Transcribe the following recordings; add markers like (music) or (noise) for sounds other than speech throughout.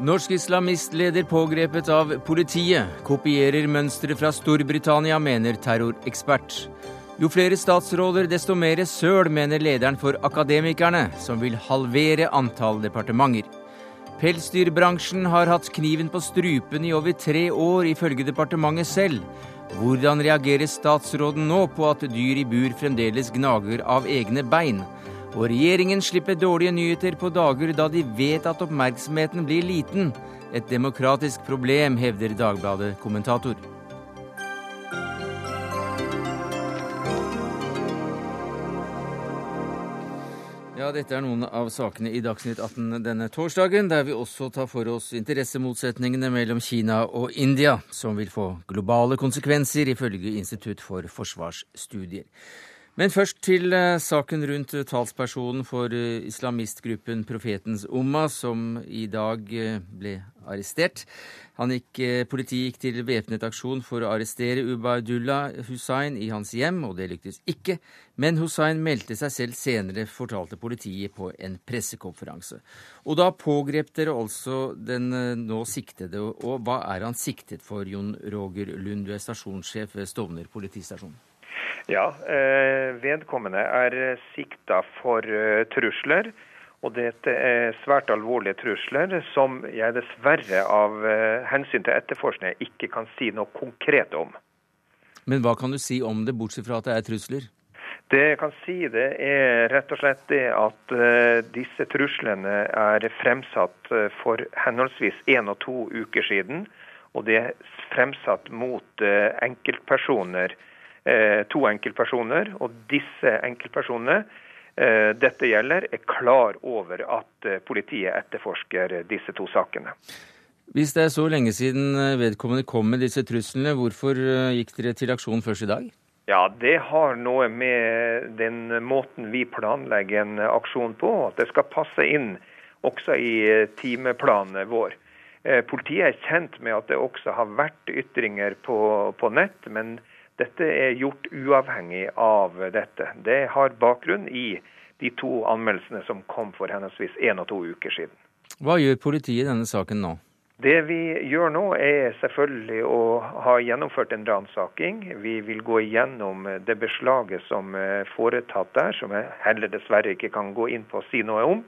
Norsk islamistleder pågrepet av politiet. Kopierer mønsteret fra Storbritannia, mener terrorekspert. Jo flere statsråder, desto mer søl, mener lederen for Akademikerne, som vil halvere antall departementer. Pelsdyrbransjen har hatt kniven på strupen i over tre år, ifølge departementet selv. Hvordan reagerer statsråden nå på at dyr i bur fremdeles gnager av egne bein? Og regjeringen slipper dårlige nyheter på dager da de vet at oppmerksomheten blir liten. Et demokratisk problem, hevder Dagbladet-kommentator. Ja, dette er noen av sakene i Dagsnytt 18 denne torsdagen, der vi også tar for oss interessemotsetningene mellom Kina og India, som vil få globale konsekvenser, ifølge Institutt for forsvarsstudier. Men først til uh, saken rundt uh, talspersonen for uh, islamistgruppen Profetens Umma, som i dag ble arrestert. Gikk, politiet gikk til væpnet aksjon for å arrestere Ubaydullah Hussain i hans hjem, og det lyktes ikke. Men Hussain meldte seg selv senere, fortalte politiet på en pressekonferanse. Og da pågrep dere altså den nå siktede. Og hva er han siktet for, Jon Roger Lund, du er stasjonssjef ved Stovner politistasjon? Ja, eh, vedkommende er sikta for eh, trusler. Og dette er svært alvorlige trusler som jeg dessverre av eh, hensyn til etterforskning ikke kan si noe konkret om. Men hva kan du si om det, bortsett fra at det er trusler? Det jeg kan si, det er rett og slett det at disse truslene er fremsatt for henholdsvis én og to uker siden. Og det er fremsatt mot enkeltpersoner Eh, to enkeltpersoner. Og disse enkeltpersonene eh, dette gjelder, er klar over at eh, politiet etterforsker disse to sakene. Hvis det er så lenge siden vedkommende kom med disse truslene, hvorfor gikk dere til aksjon først i dag? Ja, Det har noe med den måten vi planlegger en aksjon på, at det skal passe inn også i timeplanen vår. Politiet er kjent med at det også har vært ytringer på, på nett, men dette er gjort uavhengig av dette. Det har bakgrunn i de to anmeldelsene som kom for henholdsvis én og to uker siden. Hva gjør politiet i denne saken nå? Det vi gjør nå, er selvfølgelig å ha gjennomført en ransaking. Vi vil gå igjennom det beslaget som er foretatt der, som jeg heller dessverre ikke kan gå inn på å si noe om.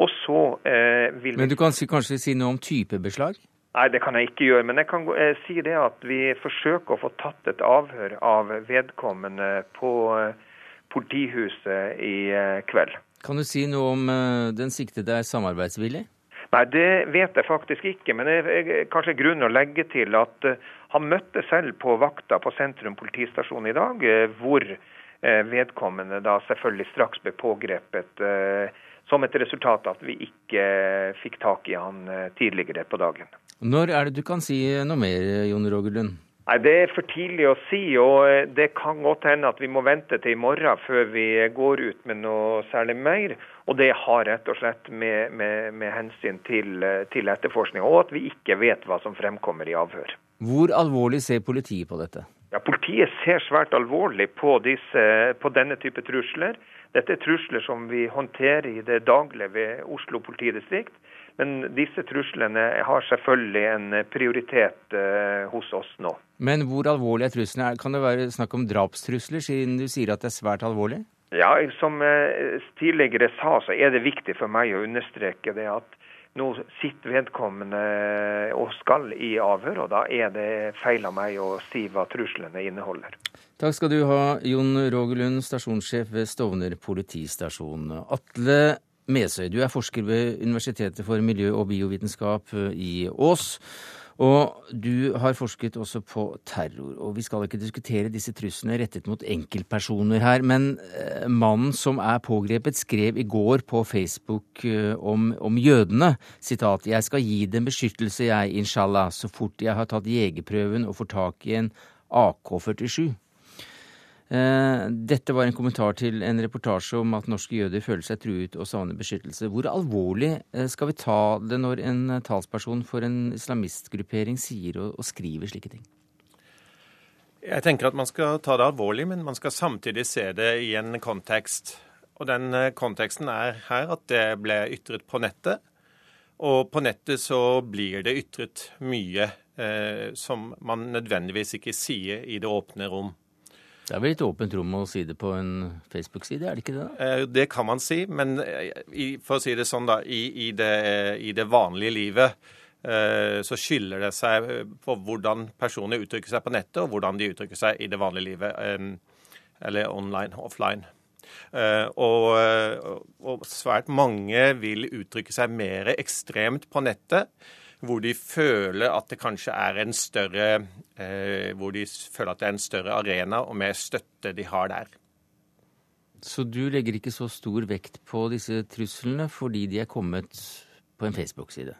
Og så eh, vil Men du kan si, kanskje si noe om type beslag? Nei, det kan jeg ikke gjøre. Men jeg kan eh, si det at vi forsøker å få tatt et avhør av vedkommende på eh, politihuset i eh, kveld. Kan du si noe om eh, den siktede er samarbeidsvillig? Nei, det vet jeg faktisk ikke. Men det er kanskje grunn å legge til at han møtte selv på vakta på Sentrum politistasjon i dag, hvor vedkommende da selvfølgelig straks ble pågrepet som et resultat av at vi ikke fikk tak i han tidligere på dagen. Når er det du kan si noe mer, Jon Roger Lund? Nei, Det er for tidlig å si, og eh, det kan godt hende at vi må vente til i morgen før vi går ut med noe særlig mer. Og det har rett og slett med, med, med hensyn til, eh, til etterforskning, og at vi ikke vet hva som fremkommer i avhør. Hvor alvorlig ser politiet på dette? Ja, Politiet ser svært alvorlig på, disse, på denne type trusler. Dette er trusler som vi håndterer i det daglige ved Oslo politidistrikt. Men disse truslene har selvfølgelig en prioritet eh, hos oss nå. Men hvor alvorlige er truslene? Kan det være snakk om drapstrusler, siden du sier at det er svært alvorlig? Ja, som jeg tidligere sa, så er det viktig for meg å understreke det at nå sitter vedkommende og skal i avhør, og da er det feil av meg å si hva truslene inneholder. Takk skal du ha, Jon Rogelund, stasjonssjef ved Stovner politistasjon. Atle Mesøy, du er forsker ved Universitetet for miljø- og biovitenskap i Ås. Og du har forsket også på terror. Og vi skal ikke diskutere disse truslene rettet mot enkeltpersoner her, men eh, mannen som er pågrepet, skrev i går på Facebook eh, om, om jødene sitat Jeg skal gi dem beskyttelse, jeg, inshallah, så fort jeg har tatt jegerprøven og får tak i en AK-47. Eh, dette var en kommentar til en reportasje om at norske jøder føler seg truet og savner beskyttelse. Hvor alvorlig eh, skal vi ta det når en talsperson for en islamistgruppering sier og, skriver slike ting? Jeg tenker at man skal ta det alvorlig, men man skal samtidig se det i en kontekst. Og den eh, konteksten er her at det ble ytret på nettet. Og på nettet så blir det ytret mye eh, som man nødvendigvis ikke sier i det åpne rom. Det er vel et åpent rom å si det på en Facebook-side, er det ikke det? da? Eh, det kan man si, men for å si det sånn, da, i, i, det, i det, vanlige livet eh, så skiller det seg på hvordan personer uttrykker seg på nettet, og hvordan de uttrykker seg i det vanlige livet, eh, eller online, offline. Og, og, svært mange vil uttrykke seg mer ekstremt på nettet hvor de føler at det kanskje er en større eh, hvor de føler at det er en større arena og mer støtte de har der. Så du legger ikke så stor vekt på disse truslene fordi de er kommet på en Facebook-side?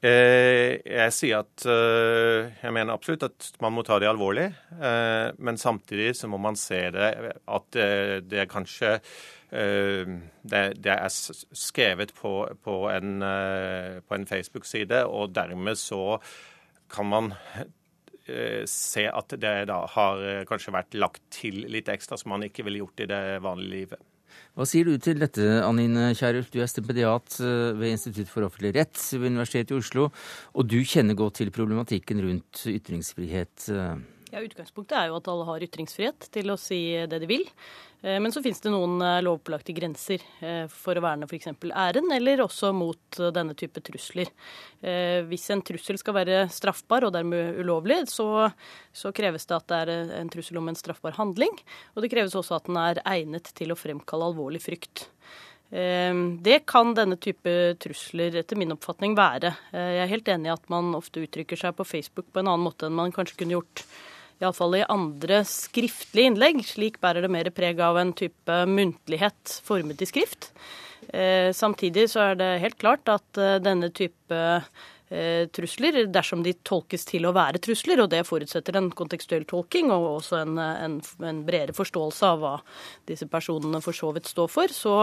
Eh, jeg sier at eh, jeg mener absolutt at man må ta det alvorlig. Eh, men samtidig så må man se det at det er kanskje det, er skrevet på, en, Facebook-side, og dermed så kan man se at det da har kanskje vært lagt til litt ekstra som man ikke ville gjort i det vanlige livet. Hva sier du til dette, Anine Kierulf? Du er stipendiat ved Institutt for offentlig rett ved Universitetet i Oslo, og du kjenner godt til problematikken rundt ytringsfrihet. Ja, Utgangspunktet er jo at alle har ytringsfrihet til å si det de vil. Eh, men så finnes det noen eh, lovpålagte grenser eh, for å verne f.eks. æren, eller også mot denne type trusler. Hvis en trussel skal være straffbar og dermed ulovlig, så, så, kreves det at det er en trussel om en straffbar handling. Og det kreves også at den er egnet til å fremkalle alvorlig frykt. Det kan denne type trusler etter min oppfatning være. Jeg er helt enig i at man ofte uttrykker seg på Facebook på en annen måte enn man kanskje kunne gjort iallfall i andre skriftlige innlegg. Slik bærer det mer preg av en type muntlighet formet i skrift. Eh, samtidig så er det helt klart at eh, denne type trusler, dersom de tolkes til å være trusler. Og det forutsetter en kontekstuell tolking og også en, en, en bredere forståelse av hva disse personene for så vidt står for. Så,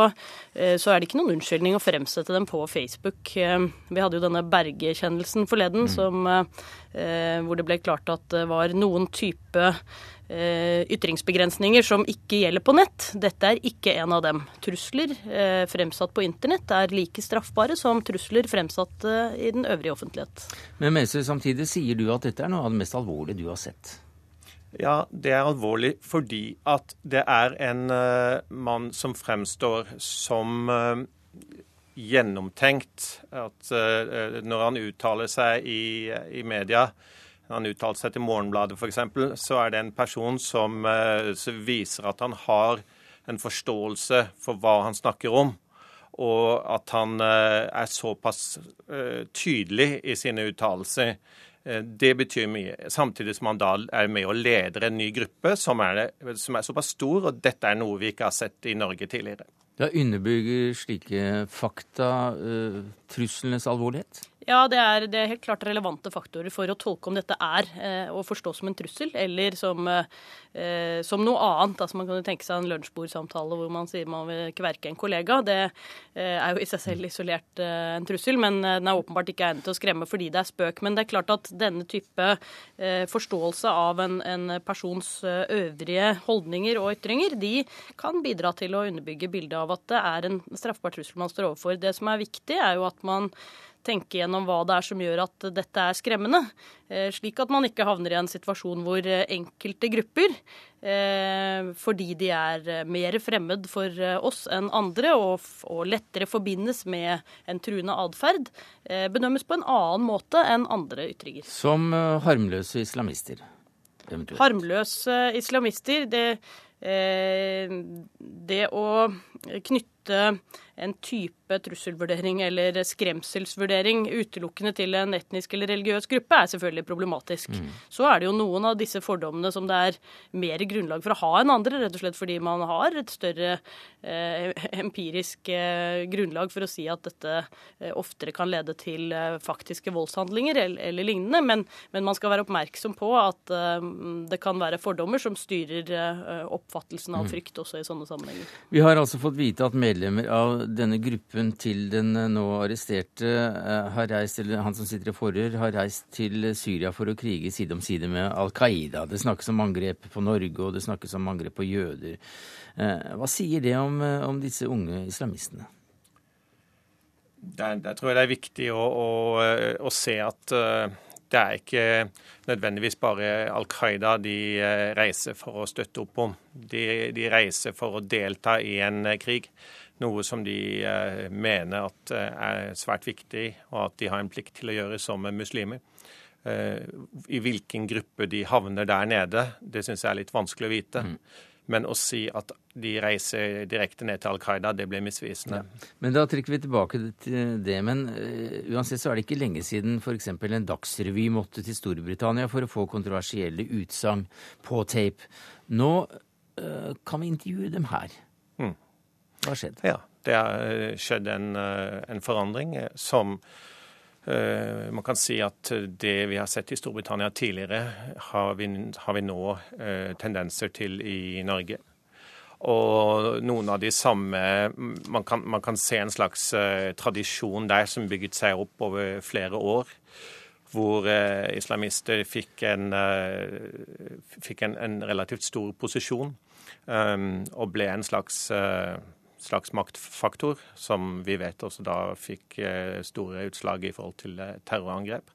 eh, så, er det ikke noen unnskyldning å fremsette dem på Facebook. Eh, vi hadde jo denne Berge-kjennelsen forleden, mm. som, hvor det ble klart at det var noen type Eh, ytringsbegrensninger som ikke gjelder på nett. Dette er ikke en av dem. Trusler eh, fremsatt på internett er like straffbare som trusler fremsatt eh, i den øvrige offentlighet. Men Mese, samtidig sier du at dette er noe av det mest alvorlige du har sett. Ja, det er alvorlig fordi at det er en uh, mann som fremstår som uh, gjennomtenkt. At uh, når han uttaler seg i, i media, han uttalte seg til Morgenbladet f.eks., så er det en person som, eh, som, viser at han har en forståelse for hva han snakker om. Og at han eh, er såpass eh, tydelig i sine uttalelser. Det betyr mye. Samtidig som han da er med og leder en ny gruppe som er, som er såpass stor, og dette er noe vi ikke har sett i Norge tidligere. Da Underbygger slike fakta uh, truslenes alvorlighet? Ja, det er, det er, helt klart relevante faktorer for å tolke om dette er eh, å forstå som en trussel eller som, eh, som noe annet. Altså Man kan jo tenke seg en lunsjbordsamtale hvor man sier man vil kverke en kollega. Det eh, er jo i seg selv isolert eh, en trussel, men eh, den er åpenbart ikke egnet til å skremme fordi det er spøk. Men det er klart at denne type eh, forståelse av en, en persons øvrige holdninger og ytringer, de kan bidra til å underbygge bildet av at det er en straffbar trussel man står overfor. Det som er viktig, er jo at man tenke gjennom hva det er som gjør at dette er skremmende. Eh, slik at man ikke havner i en situasjon hvor eh, enkelte grupper, eh, fordi de er mer fremmed for oss enn andre og, lettere forbindes med en truende atferd, bedømmes på en annen måte enn andre ytringer. Som harmløse islamister? Eventuelt. Harmløse islamister, det, det å knytte en type trusselvurdering eller skremselsvurdering utelukkende til en etnisk eller religiøs gruppe, er selvfølgelig problematisk. Mm. Så er det jo noen av disse fordommene som det er mer grunnlag for å ha enn andre, rett og slett fordi man har et større eh, empirisk eh, grunnlag for å si at dette eh, oftere kan lede til eh, faktiske voldshandlinger eller, eller lignende. Men, men, man skal være oppmerksom på at eh, det kan være fordommer som styrer eh, oppfattelsen av mm. frykt også i sånne sammenhenger. Vi har altså fått vite at medlemmer av denne gruppen til den eh, nå arresterte eh, har reist, eller han som sitter i forhør, har reist til Syria for å krige side om side med Al Qaida. Det snakkes om angrep på Norge, og det snakkes om angrep på jøder. Eh, hva sier det om, om disse unge islamistene? Der, der, tror jeg det er viktig å, å, å se at det er ikke nødvendigvis bare Al Qaida de reiser for å støtte opp om. De, de, reiser for å delta i en krig. Noe som de mener at er svært viktig, og at de har en plikt til å gjøre som muslimer. I hvilken gruppe de havner der nede, det syns jeg er litt vanskelig å vite. Mm. Men å si at de reiser direkte ned til Al Qaida, det blir misvisende. Ja. Men da trykker vi tilbake til det. Men uh, uansett så er det ikke lenge siden f.eks. en dagsrevy måtte til Storbritannia for å få kontroversielle utsagn på tape. Nå uh, kan vi intervjue dem her. Hva har skjedd? Ja, det har eh, skjedd en, en forandring som Eh, man kan si at det vi har sett i Storbritannia tidligere, har vi, har vi nå eh, tendenser til i Norge. Og noen av de samme Man kan, man kan se en slags uh, tradisjon der som bygget seg opp over flere år. Hvor eh, islamister fikk en, fikk en, en relativt stor posisjon um, og ble en slags slags maktfaktor, som vi vet også da fikk eh, store utslag i forhold til eh, terrorangrep.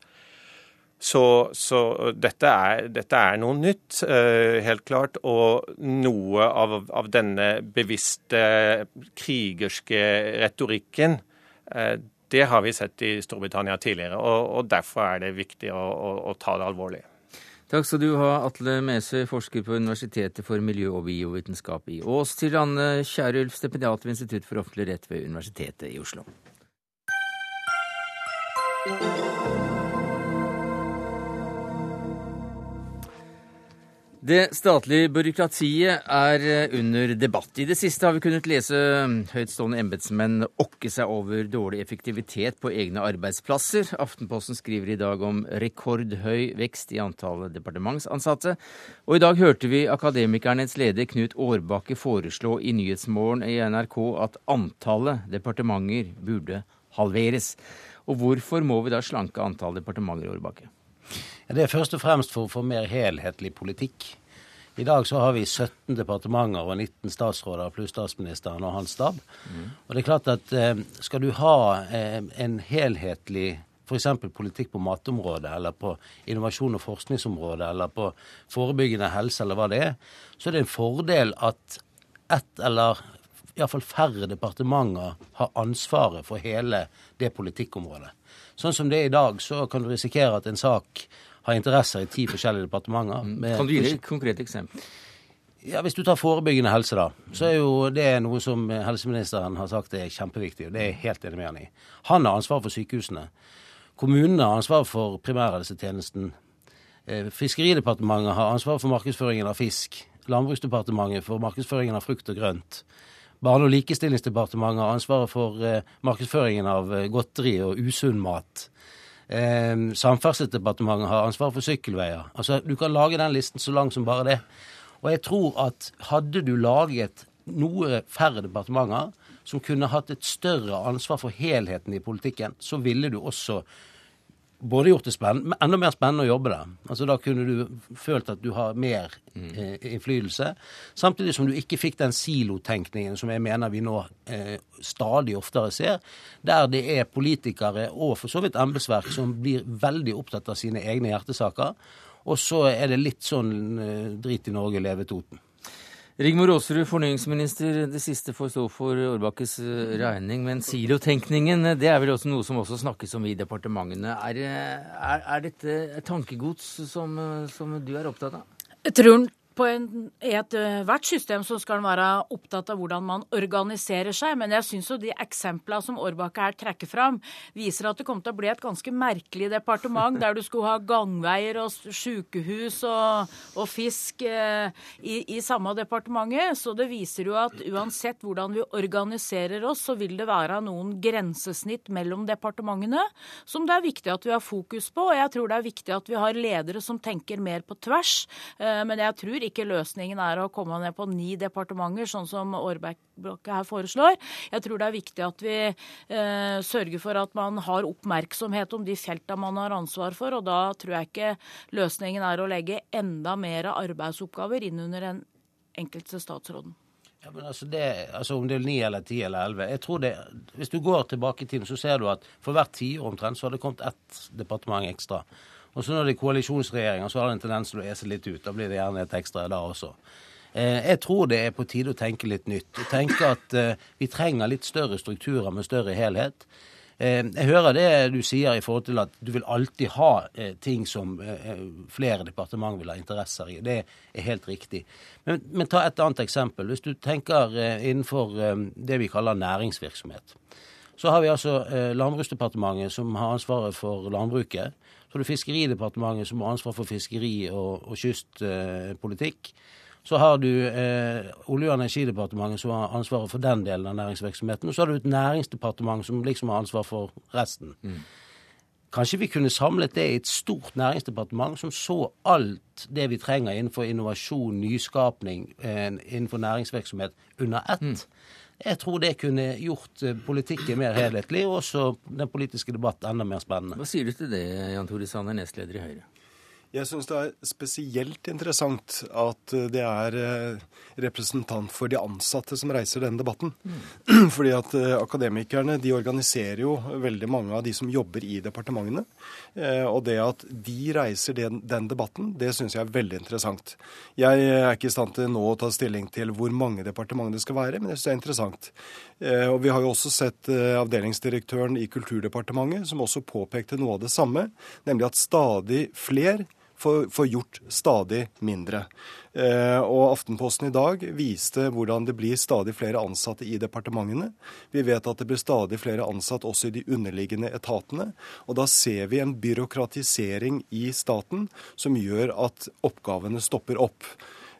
Så, så dette, er, dette, er, noe nytt, eh, helt klart. Og noe av, av denne bevisste krigerske retorikken, det har vi sett i Storbritannia tidligere. Og, og derfor er det viktig å, å, å ta det alvorlig. Takk skal du ha, Atle Mesøy, forsker på Universitetet for miljø- og biovitenskap i Ås, til Anne Kierulf, stipendiat ved Institutt for offentlig rett ved Universitetet i Oslo. Det statlige byråkratiet er eh, under debatt. I det siste har vi kunnet lese mm, høytstående embetsmenn okke seg over dårlig effektivitet på egne arbeidsplasser. Aftenposten skriver i dag om rekordhøy vekst i antallet departementsansatte. Og i dag hørte vi Akademikernes leder Knut Årbakke foreslå i Nyhetsmorgen i NRK at antallet departementer burde halveres. Og hvorfor må vi da slanke antall departementer, Årbakke? Det er først og fremst for å få mer helhetlig politikk. I dag så har vi 17 departementer og 19 statsråder pluss statsministeren og hans stab. Mm. Og det er klart at eh, skal du ha eh, en helhetlig f.eks. politikk på matområdet, eller på innovasjon- og forskningsområdet, eller på forebyggende helse, eller hva det er, så er det en fordel at ett eller iallfall færre departementer har ansvaret for hele det politikkområdet. Sånn som det er i dag, så kan du risikere at en sak har interesser i ti forskjellige departementer. Mm. Kan du gi et konkret eksempel? Ja, Hvis du tar forebyggende helse, da, så er jo det noe som helseministeren har sagt er kjempeviktig. og Det er jeg helt enig med han i. Han har ansvar for sykehusene. Kommunene har ansvar for primærhelsetjenesten. Eh, Fiskeridepartementet har ansvar for markedsføringen av fisk. Landbruksdepartementet for markedsføringen av frukt og grønt. Barne- og likestillingsdepartementet har ansvaret for eh, markedsføringen av eh, godteri og usunn mat. Eh, Samferdselsdepartementet har ansvaret for sykkelveier. Altså, Du kan lage den listen så lang som bare det. Og jeg tror at hadde du laget noe færre departementer som kunne hatt et større ansvar for helheten i politikken, så ville du også både gjort det spennende, enda mer spennende å jobbe der. Altså Da kunne du følt at du har mer eh, innflytelse. Samtidig som du ikke fikk den silotenkningen som jeg mener vi nå eh, stadig oftere ser, der det er politikere og for så vidt embetsverk som blir veldig opptatt av sine egne hjertesaker. Og så er det litt sånn eh, drit i Norge, leve Toten. Rigmor Aasrud, fornyingsminister. Det siste får stå for Årbakkes eh, regning. Men silotenkningen det er vel også noe som også snakkes om i departementene. Er, eh, er, er dette tankegods som, eh, som, du er opptatt av? Jeg tror på en, I ethvert system så skal en være opptatt av hvordan man organiserer seg. Men jeg syns jo de eksemplene som Årbakke her trekker fram, viser at det kommer til å bli et ganske merkelig departement, der du skulle ha gangveier og sykehus og, og fisk eh, i, i, samme departementet. Så det viser jo at uansett hvordan vi organiserer oss, så vil det være noen grensesnitt mellom departementene som det er viktig at vi har fokus på. Og jeg tror det er viktig at vi har ledere som tenker mer på tvers. Eh, men jeg tror ikke løsningen er å komme ned på ni departementer, sånn som Aarbakke her foreslår. Jeg tror det er viktig at vi eh, sørger for at man har oppmerksomhet om de felta man har ansvar for. Og da tror jeg ikke løsningen er å legge enda mer arbeidsoppgaver inn under den enkelte statsråden. Ja, men altså, det, altså Om det er ni eller ti eller elleve jeg tror det, Hvis du går tilbake i tiden, så ser du at for hvert tiår omtrent så har det kommet ett departement ekstra. Og så når det er koalisjonsregjeringer, så har det en tendens til å ese litt ut. Da blir det gjerne et ekstra da også. Eh, jeg tror det er på tide å tenke litt nytt. Tenke at eh, vi trenger litt større strukturer med større helhet. Eh, jeg hører det du sier i forhold til at du vil alltid ha ting som flere departement vil ha interesser i. Det er helt riktig. Men, men ta et annet eksempel. Hvis du tenker innenfor det vi kaller næringsvirksomhet. Så har vi altså Landbruksdepartementet som har ansvaret for landbruket. Så har du Fiskeridepartementet som har ansvar for fiskeri og, og kystpolitikk. Så har du eh, Olje- og energidepartementet som har ansvaret for den delen av næringsvirksomheten. Og så har du et næringsdepartement som liksom har ansvar for resten. Mm. Kanskje vi kunne samlet det i et stort næringsdepartement som så alt det vi trenger innenfor innovasjon, nyskapning, eh, innenfor næringsvirksomhet under ett. Mm. Jeg tror det kunne gjort eh, politikken mer helhetlig, og også den politiske debatt enda mer spennende. Hva sier du til det, Jan Tore Sanner, nestleder i Høyre? Jeg syns det er spesielt interessant at det er eh, representant for de ansatte som reiser denne debatten. Mm. (clears throat) Fordi at eh, akademikerne de organiserer jo veldig mange av de som jobber i departementene. Eh, og det at de reiser den, den debatten, det syns jeg er veldig interessant. Jeg er ikke i stand til nå å ta stilling til hvor mange departementer det skal være, men jeg syns det er interessant. Og vi har jo også sett avdelingsdirektøren i Kulturdepartementet som også påpekte noe av det samme, nemlig at stadig flere får, gjort stadig mindre. Eh, og Aftenposten i dag viste hvordan det blir stadig flere ansatte i departementene. Vi vet at det blir stadig flere ansatte også i de underliggende etatene. Og da ser vi en byråkratisering i staten som gjør at oppgavene stopper opp.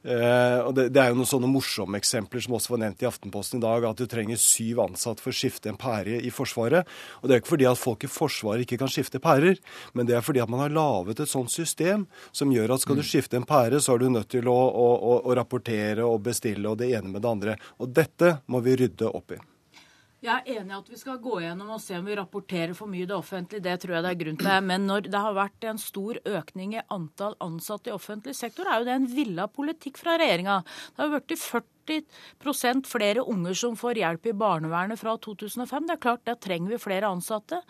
Uh, og det, det, er jo noen sånne morsomme eksempler som også var nevnt i Aftenposten i dag, at du trenger syv ansatte for å skifte en pære i Forsvaret. Og det er ikke fordi at folk i Forsvaret ikke kan skifte pærer, men det er fordi at man har laget et sånt system som gjør at skal du mm. skifte en pære, så er du nødt til å, å, å, å rapportere og bestille og det ene med det andre. Og dette må vi rydde opp i. Jeg er enig i at vi skal gå gjennom og se om vi rapporterer for mye i det offentlige. Det tror jeg det er grunn til. Men når det har vært en stor økning i antall ansatte i offentlig sektor, er jo det en villa politikk fra regjeringa. Det har blitt 40 40 flere unger som får hjelp i barnevernet fra 2005. Det er klart, Der trenger vi flere ansatte.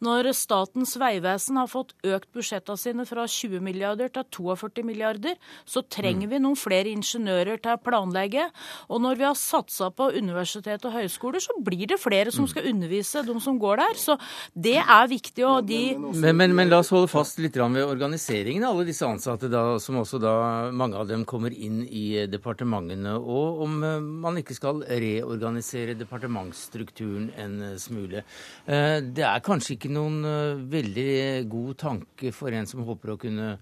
Når Statens vegvesen har fått økt budsjettene sine fra 20 milliarder til 42 milliarder, så trenger vi noen flere ingeniører til å planlegge. Og når vi har satsa på universitet og høyskoler, så blir det flere som skal undervise de som går der. Så det er viktig. og de... Men, men, men la oss holde fast litt ved organiseringen av alle disse ansatte, da, som også da mange av dem kommer inn i departementene. og om eh, man ikke skal reorganisere departementsstrukturen en eh, smule. Eh, det er kanskje ikke noen veldig god tanke for en som håper å kunne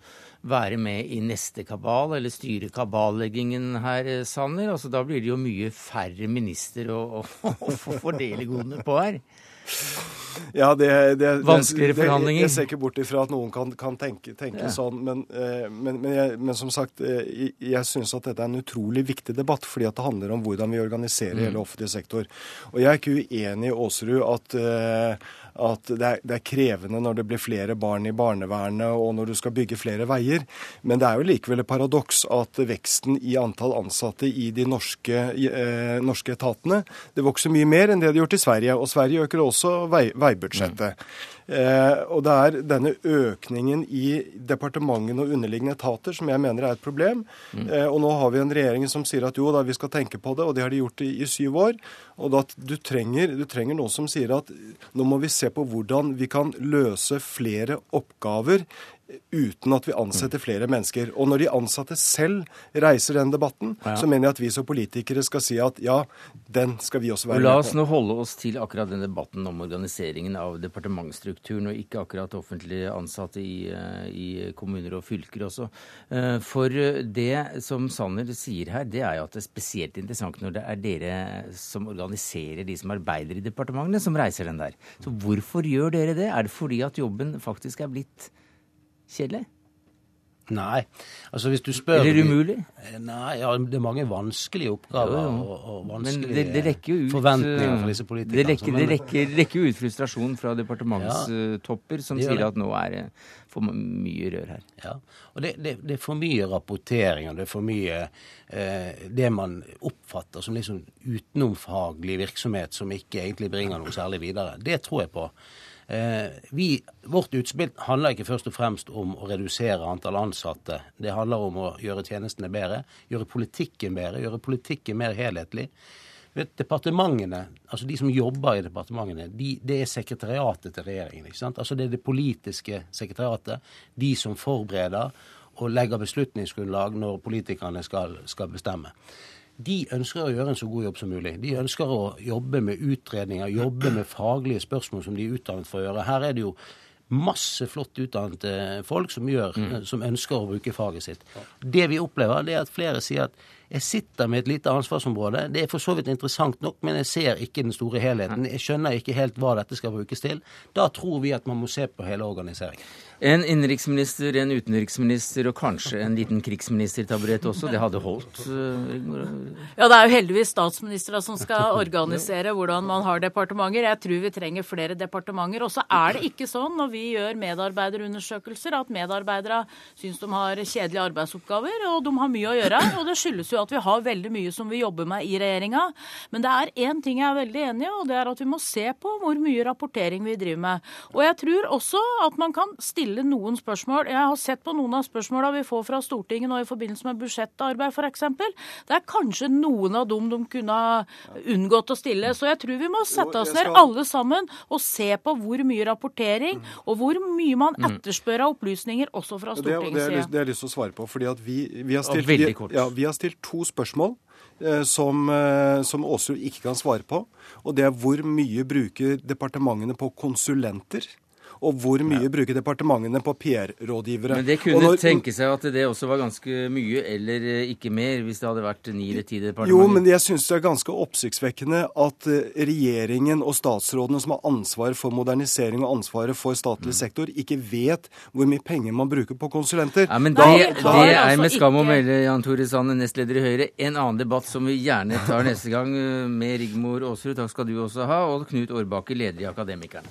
være med i neste kabal, eller styre kaballeggingen her, Sanner. Altså, da blir det jo mye færre minister å, å, å fordele godene på her. Ja, det, det, Vanskeligere forhandlinger. Jeg ser ikke bort ifra at noen kan, kan tenke, tenke ja. sånn. Men, eh, men, men, jeg, men, som sagt, eh, jeg, jeg syns at dette er en utrolig viktig debatt. Fordi at det handler om hvordan vi organiserer mm. hele offentlig sektor. Og jeg er ikke uenig i Aasrud at uh, at det er, det er, krevende når det blir flere barn i barnevernet og når du skal bygge flere veier. Men det er jo likevel et paradoks at veksten i antall ansatte i de norske, eh, norske etatene det vokser mye mer enn det de har gjort i Sverige. Og Sverige øker også vei, veibudsjettet. Mm. Eh, og det er denne økningen i departementene og underliggende etater som jeg mener er et problem. Mm. Eh, og nå har vi en regjering som sier at jo da, vi skal tenke på det, og det har de gjort i, i syv år. Og da du trenger, du trenger noen som sier at nå må vi se på hvordan vi kan løse flere oppgaver uten at vi ansetter flere mennesker. Og når de ansatte selv reiser den debatten, ja. så mener jeg at vi som politikere skal si at ja, den skal vi også være med på. La oss nå holde oss til akkurat den debatten om organiseringen av departementsstrukturen, og ikke akkurat offentlige ansatte i, eh, i kommuner og fylker også. Eh, for det som Sanner sier her, det er jo at det er spesielt interessant når det er dere som organiserer de som arbeider i departementene, som reiser den der. Så hvorfor gjør dere det? Er det fordi at jobben faktisk er blitt kjedelig? Nei. Altså hvis du spør Er det umulig? Nei, ja, det er mange vanskelige oppgaver ja, ja. og, og vanskelige det, det ut forventninger eh, for disse politikerne. Det rekker, Men- det rekker, rekker jo ut frustrasjon fra departementstopper som sier at nå er det for mye rør her. Ja, og det, det, det er for mye rapportering, og det er for mye eh, det man oppfatter som liksom utenomfaglig virksomhet som ikke egentlig bringer noe særlig videre. Det tror jeg på. Eh, vi, vårt utspill handler ikke først og fremst om å redusere antall ansatte. Det handler om å gjøre tjenestene bedre, gjøre politikken bedre, gjøre politikken mer helhetlig. Vet, departementene, altså De som jobber i departementene, de, det er sekretariatet til regjeringen. ikke sant? Altså Det er det politiske sekretariatet. De som forbereder og legger beslutningsgrunnlag når politikerne skal, skal bestemme. De ønsker å gjøre en så god jobb som mulig. De ønsker å jobbe med utredninger, jobbe med faglige spørsmål som de er utdannet for å gjøre. Her er det jo masse flott utdannede folk som, gjør, som ønsker å bruke faget sitt. Det vi opplever, det er at flere sier at jeg sitter med et lite ansvarsområde. Det er for så vidt interessant nok, men jeg ser ikke den store helheten. Jeg skjønner ikke helt hva dette skal brukes til. Da tror vi at man må se på hele organiseringen. En innenriksminister, en utenriksminister og kanskje en liten krigsministertaburett også. Det hadde holdt. eh, Ja, det er jo heldigvis statsministre som skal organisere hvordan man har departementer. Jeg tror vi trenger flere departementer. Og så er det ikke sånn når vi gjør medarbeiderundersøkelser at medarbeidere syns de har kjedelige arbeidsoppgaver, og de har mye å gjøre. Og det skyldes jo at vi har veldig mye som vi jobber med i regjeringa. Men det er én ting jeg er veldig enig i, og det er at vi må se på hvor mye rapportering vi driver med. Og jeg tror også at man kan stille noen spørsmål. Jeg har sett på noen av spørsmåla vi får fra Stortinget nå i forbindelse med budsjettarbeid f.eks. Det er kanskje noen av dem de kunne ha unngått å stille. Så jeg tror vi må sette oss ned alle sammen og se på hvor mye rapportering og hvor mye man etterspør av opplysninger også fra Stortingets side. det har jeg lyst til å svare på. fordi at vi, vi, har, stilt, vi, ja, vi har stilt to spørsmål eh, som, eh, som Aasrud ikke kan svare på. Og det er hvor mye bruker departementene på konsulenter? Og hvor mye bruker departementene på PR-rådgivere? Men det kunne når- tenke seg at det også var ganske mye, eller eh, ikke mer, hvis det hadde vært ni eller ti departementer. Jo, men jeg syns det er ganske oppsiktsvekkende at eh, regjeringen og statsrådene som har ansvar for modernisering og ansvaret for statlig sektor, ikke vet hvor mye penger man bruker på konsulenter. Ja, men da, det, da, det er altså med skam å melde, Jan Tore Sanne, nestleder i Høyre. En annen debatt som vi gjerne tar neste gang eh, med Rigmor Aasrud, takk skal du også ha, og Knut Årbakke, leder i Akademikerne.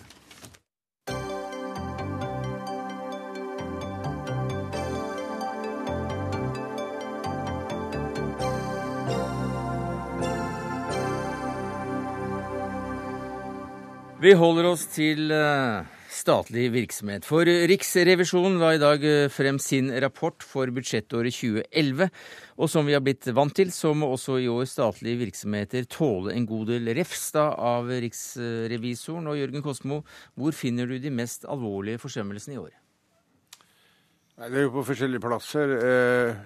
Vi holder oss til eh, statlig virksomhet. For Riksrevisjonen la i dag eh, frem sin rapport for budsjettåret 2011. Og som vi har blitt vant til, så må også i år statlige virksomheter tåle en god del refs av riksrevisoren. Og Jørgen Kosmo, hvor finner du de mest alvorlige forsømmelsene i år? Det er jo på forskjellige plasser. Eh,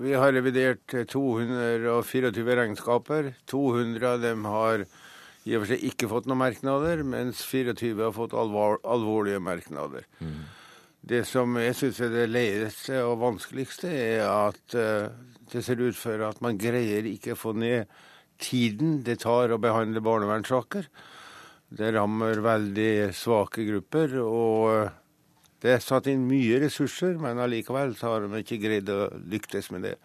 Vi har revidert eh, 224 regnskaper. 200 av dem har i og for seg ikke fått noen merknader, mens 24 har fått alvor, alvorlige merknader. Det som jeg syns er det leieste og vanskeligste, er at eh, det ser ut for at man greier ikke å få ned tiden det tar å behandle barnevernssaker. Det rammer veldig svake grupper. og eh, det er satt inn mye ressurser, men allikevel har de ikke greid å lyktes med det.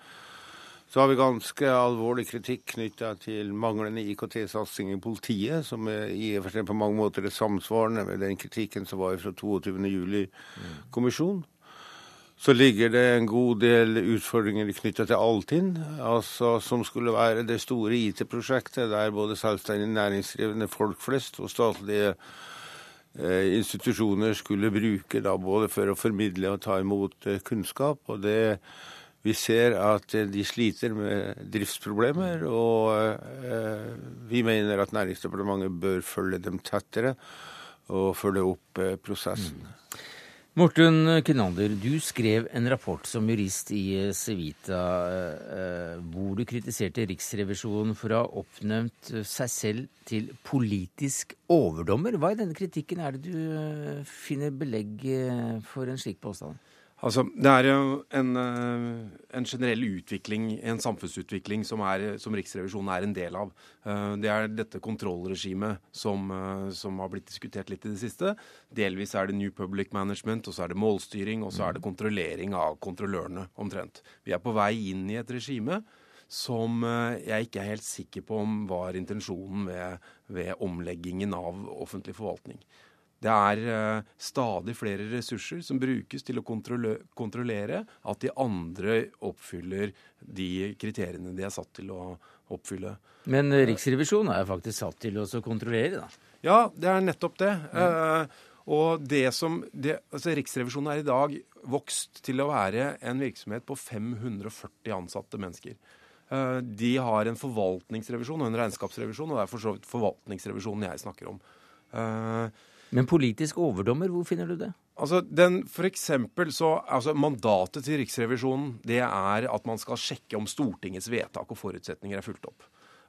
Så har vi ganske alvorlig kritikk knytta til manglende IKT-satsing i politiet, som er i og på mange måter er samsvarende med den kritikken som var fra 22.07-kommisjonen. Så ligger det en god del utfordringer knytta til Altinn, altså som skulle være det store IT-prosjektet der både selvstendig næringsdrivende folk flest og statlige eh, institusjoner skulle bruke da både for å formidle og ta imot eh, kunnskap. og det vi ser at eh, de sliter med driftsproblemer, og eh, vi mener at Næringsdepartementet bør følge dem tettere og følge opp eh, prosessen. Morten Kinander, du skrev en rapport som jurist i Civita hvor du kritiserte Riksrevisjonen for å ha oppnevnt seg selv til politisk overdommer. Hva i denne kritikken er det du finner belegg for en slik påstand? Altså, Det er jo en, eh, en, generell utvikling, en samfunnsutvikling, som, er, som, Riksrevisjonen er en del av. Eh, det er dette kontrollregimet som, eh, som, har blitt diskutert litt i det siste. Delvis er det New Public Management, og så er det målstyring, og så er det kontrollering av kontrollørene, omtrent. Vi er på vei inn i et regime som jeg ikke er helt sikker på om var intensjonen ved, ved omleggingen av offentlig forvaltning. Det er uh, stadig flere ressurser som brukes til å kontrollere at de andre oppfyller de kriteriene de er satt til å oppfylle. Men uh, Riksrevisjonen er faktisk satt til å kontrollere, da? Ja, det er nettopp det. Mm. og det som, det, altså Riksrevisjonen er i dag vokst til å være en virksomhet på 540 ansatte mennesker. De har en forvaltningsrevisjon og en regnskapsrevisjon, og det er for så vidt forvaltningsrevisjonen jeg snakker om. Men politisk overdommer, hvor finner du det? Altså, den, for eksempel så, altså Mandatet til Riksrevisjonen det er at man skal sjekke om Stortingets vedtak og forutsetninger er fulgt opp.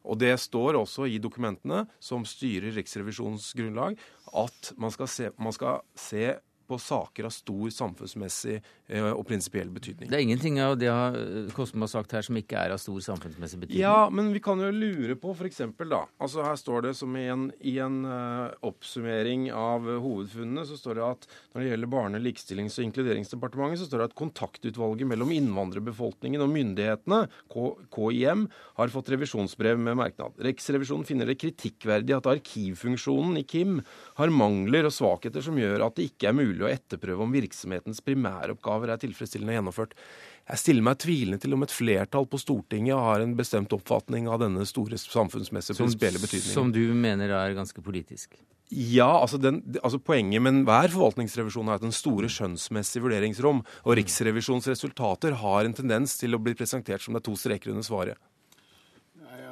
Og Det står også i dokumentene som styrer Riksrevisjonens grunnlag, at man skal se, man skal se på saker av stor samfunnsmessig eh, og prinsipiell betydning. Det er ingenting av det eh, Kosmo har sagt her som ikke er av stor samfunnsmessig betydning? Ja, men vi kan jo lure på f.eks. da altså Her står det som i en, i en uh, oppsummering av hovedfunnene, så står det at når det gjelder Barne-, likestillings- og inkluderingsdepartementet, så står det at kontaktutvalget mellom innvandrerbefolkningen og myndighetene, KIM, har fått revisjonsbrev med merknad. Riksrevisjonen finner det kritikkverdig at arkivfunksjonen i KIM har mangler og svakheter som gjør at det ikke er mulig å etterprøve om virksomhetens primæroppgaver er tilfredsstillende gjennomført. Jeg stiller meg tvilende til om et flertall på Stortinget har en bestemt oppfatning av denne store samfunnsmessige prinsipielle betydningen. Som du mener er ganske politisk? Ja, altså, den, altså Poenget med enhver forvaltningsrevisjon er at den store skjønnsmessige vurderingsrom. Og Riksrevisjonens resultater har en tendens til å bli presentert som det er to streker under svaret.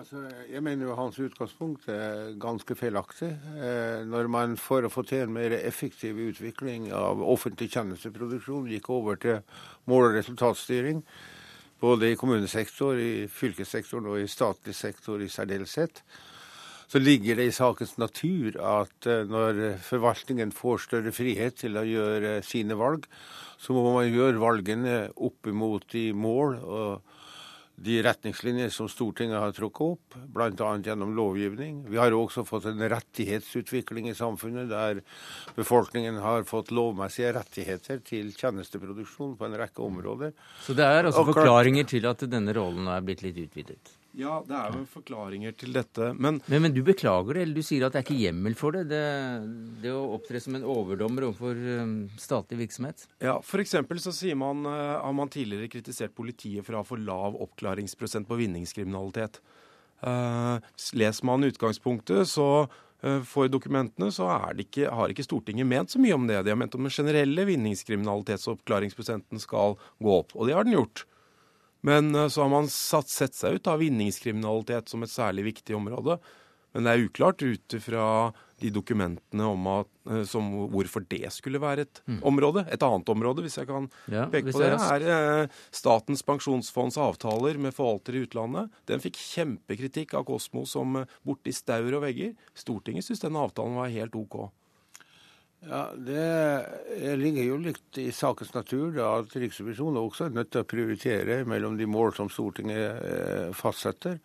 Altså, jeg mener jo hans utgangspunkt er ganske feilaktig. Eh, når man for å få til en mer effektiv utvikling av offentlig tjenesteproduksjon gikk over til mål- og resultatstyring, både i kommunesektor, i fylkessektoren og i statlig sektor i særdeleshet, så ligger det i sakens natur at eh, når forvaltningen får større frihet til å gjøre sine valg, så må man gjøre valgene opp imot de mål og de retningslinjer som Stortinget har trukket opp, bl.a. gjennom lovgivning. Vi har også fått en rettighetsutvikling i samfunnet der befolkningen har fått lovmessige rettigheter til tjenesteproduksjon på en rekke områder. Så det er altså forklaringer til at denne rollen er blitt litt utvidet? Ja, det er jo forklaringer til dette, men men, men du beklager det, eller du sier at det er ikke hjemmel for det? Det, det å opptre som en overdommer overfor um, statlig virksomhet? Ja, f.eks. så sier man, uh, har man tidligere kritisert politiet for å ha for lav oppklaringsprosent på vinningskriminalitet. Uh, leser man utgangspunktet, så uh, for dokumentene så ikke, har ikke Stortinget ment så mye om det. De har ment om den generelle vinningskriminalitetsoppklaringsprosenten skal gå opp, og det har den gjort. Men eh, så har man satt, sett seg ut av vinningskriminalitet som et særlig viktig område. Men det er uklart ut fra de dokumentene om at, eh, som, hvorfor det skulle være et mm. område. Et annet område, hvis jeg kan ja, peke på det, er eh, Statens pensjonsfonds avtaler med forvaltere i utlandet. Den fikk kjempekritikk av Kosmo som borti staur og vegger. Stortinget syntes denne avtalen var helt OK. Ja, Det ligger jo litt i sakens natur da, at Riksrevisjonen også er nødt til å prioritere mellom de mål som Stortinget eh, fastsetter.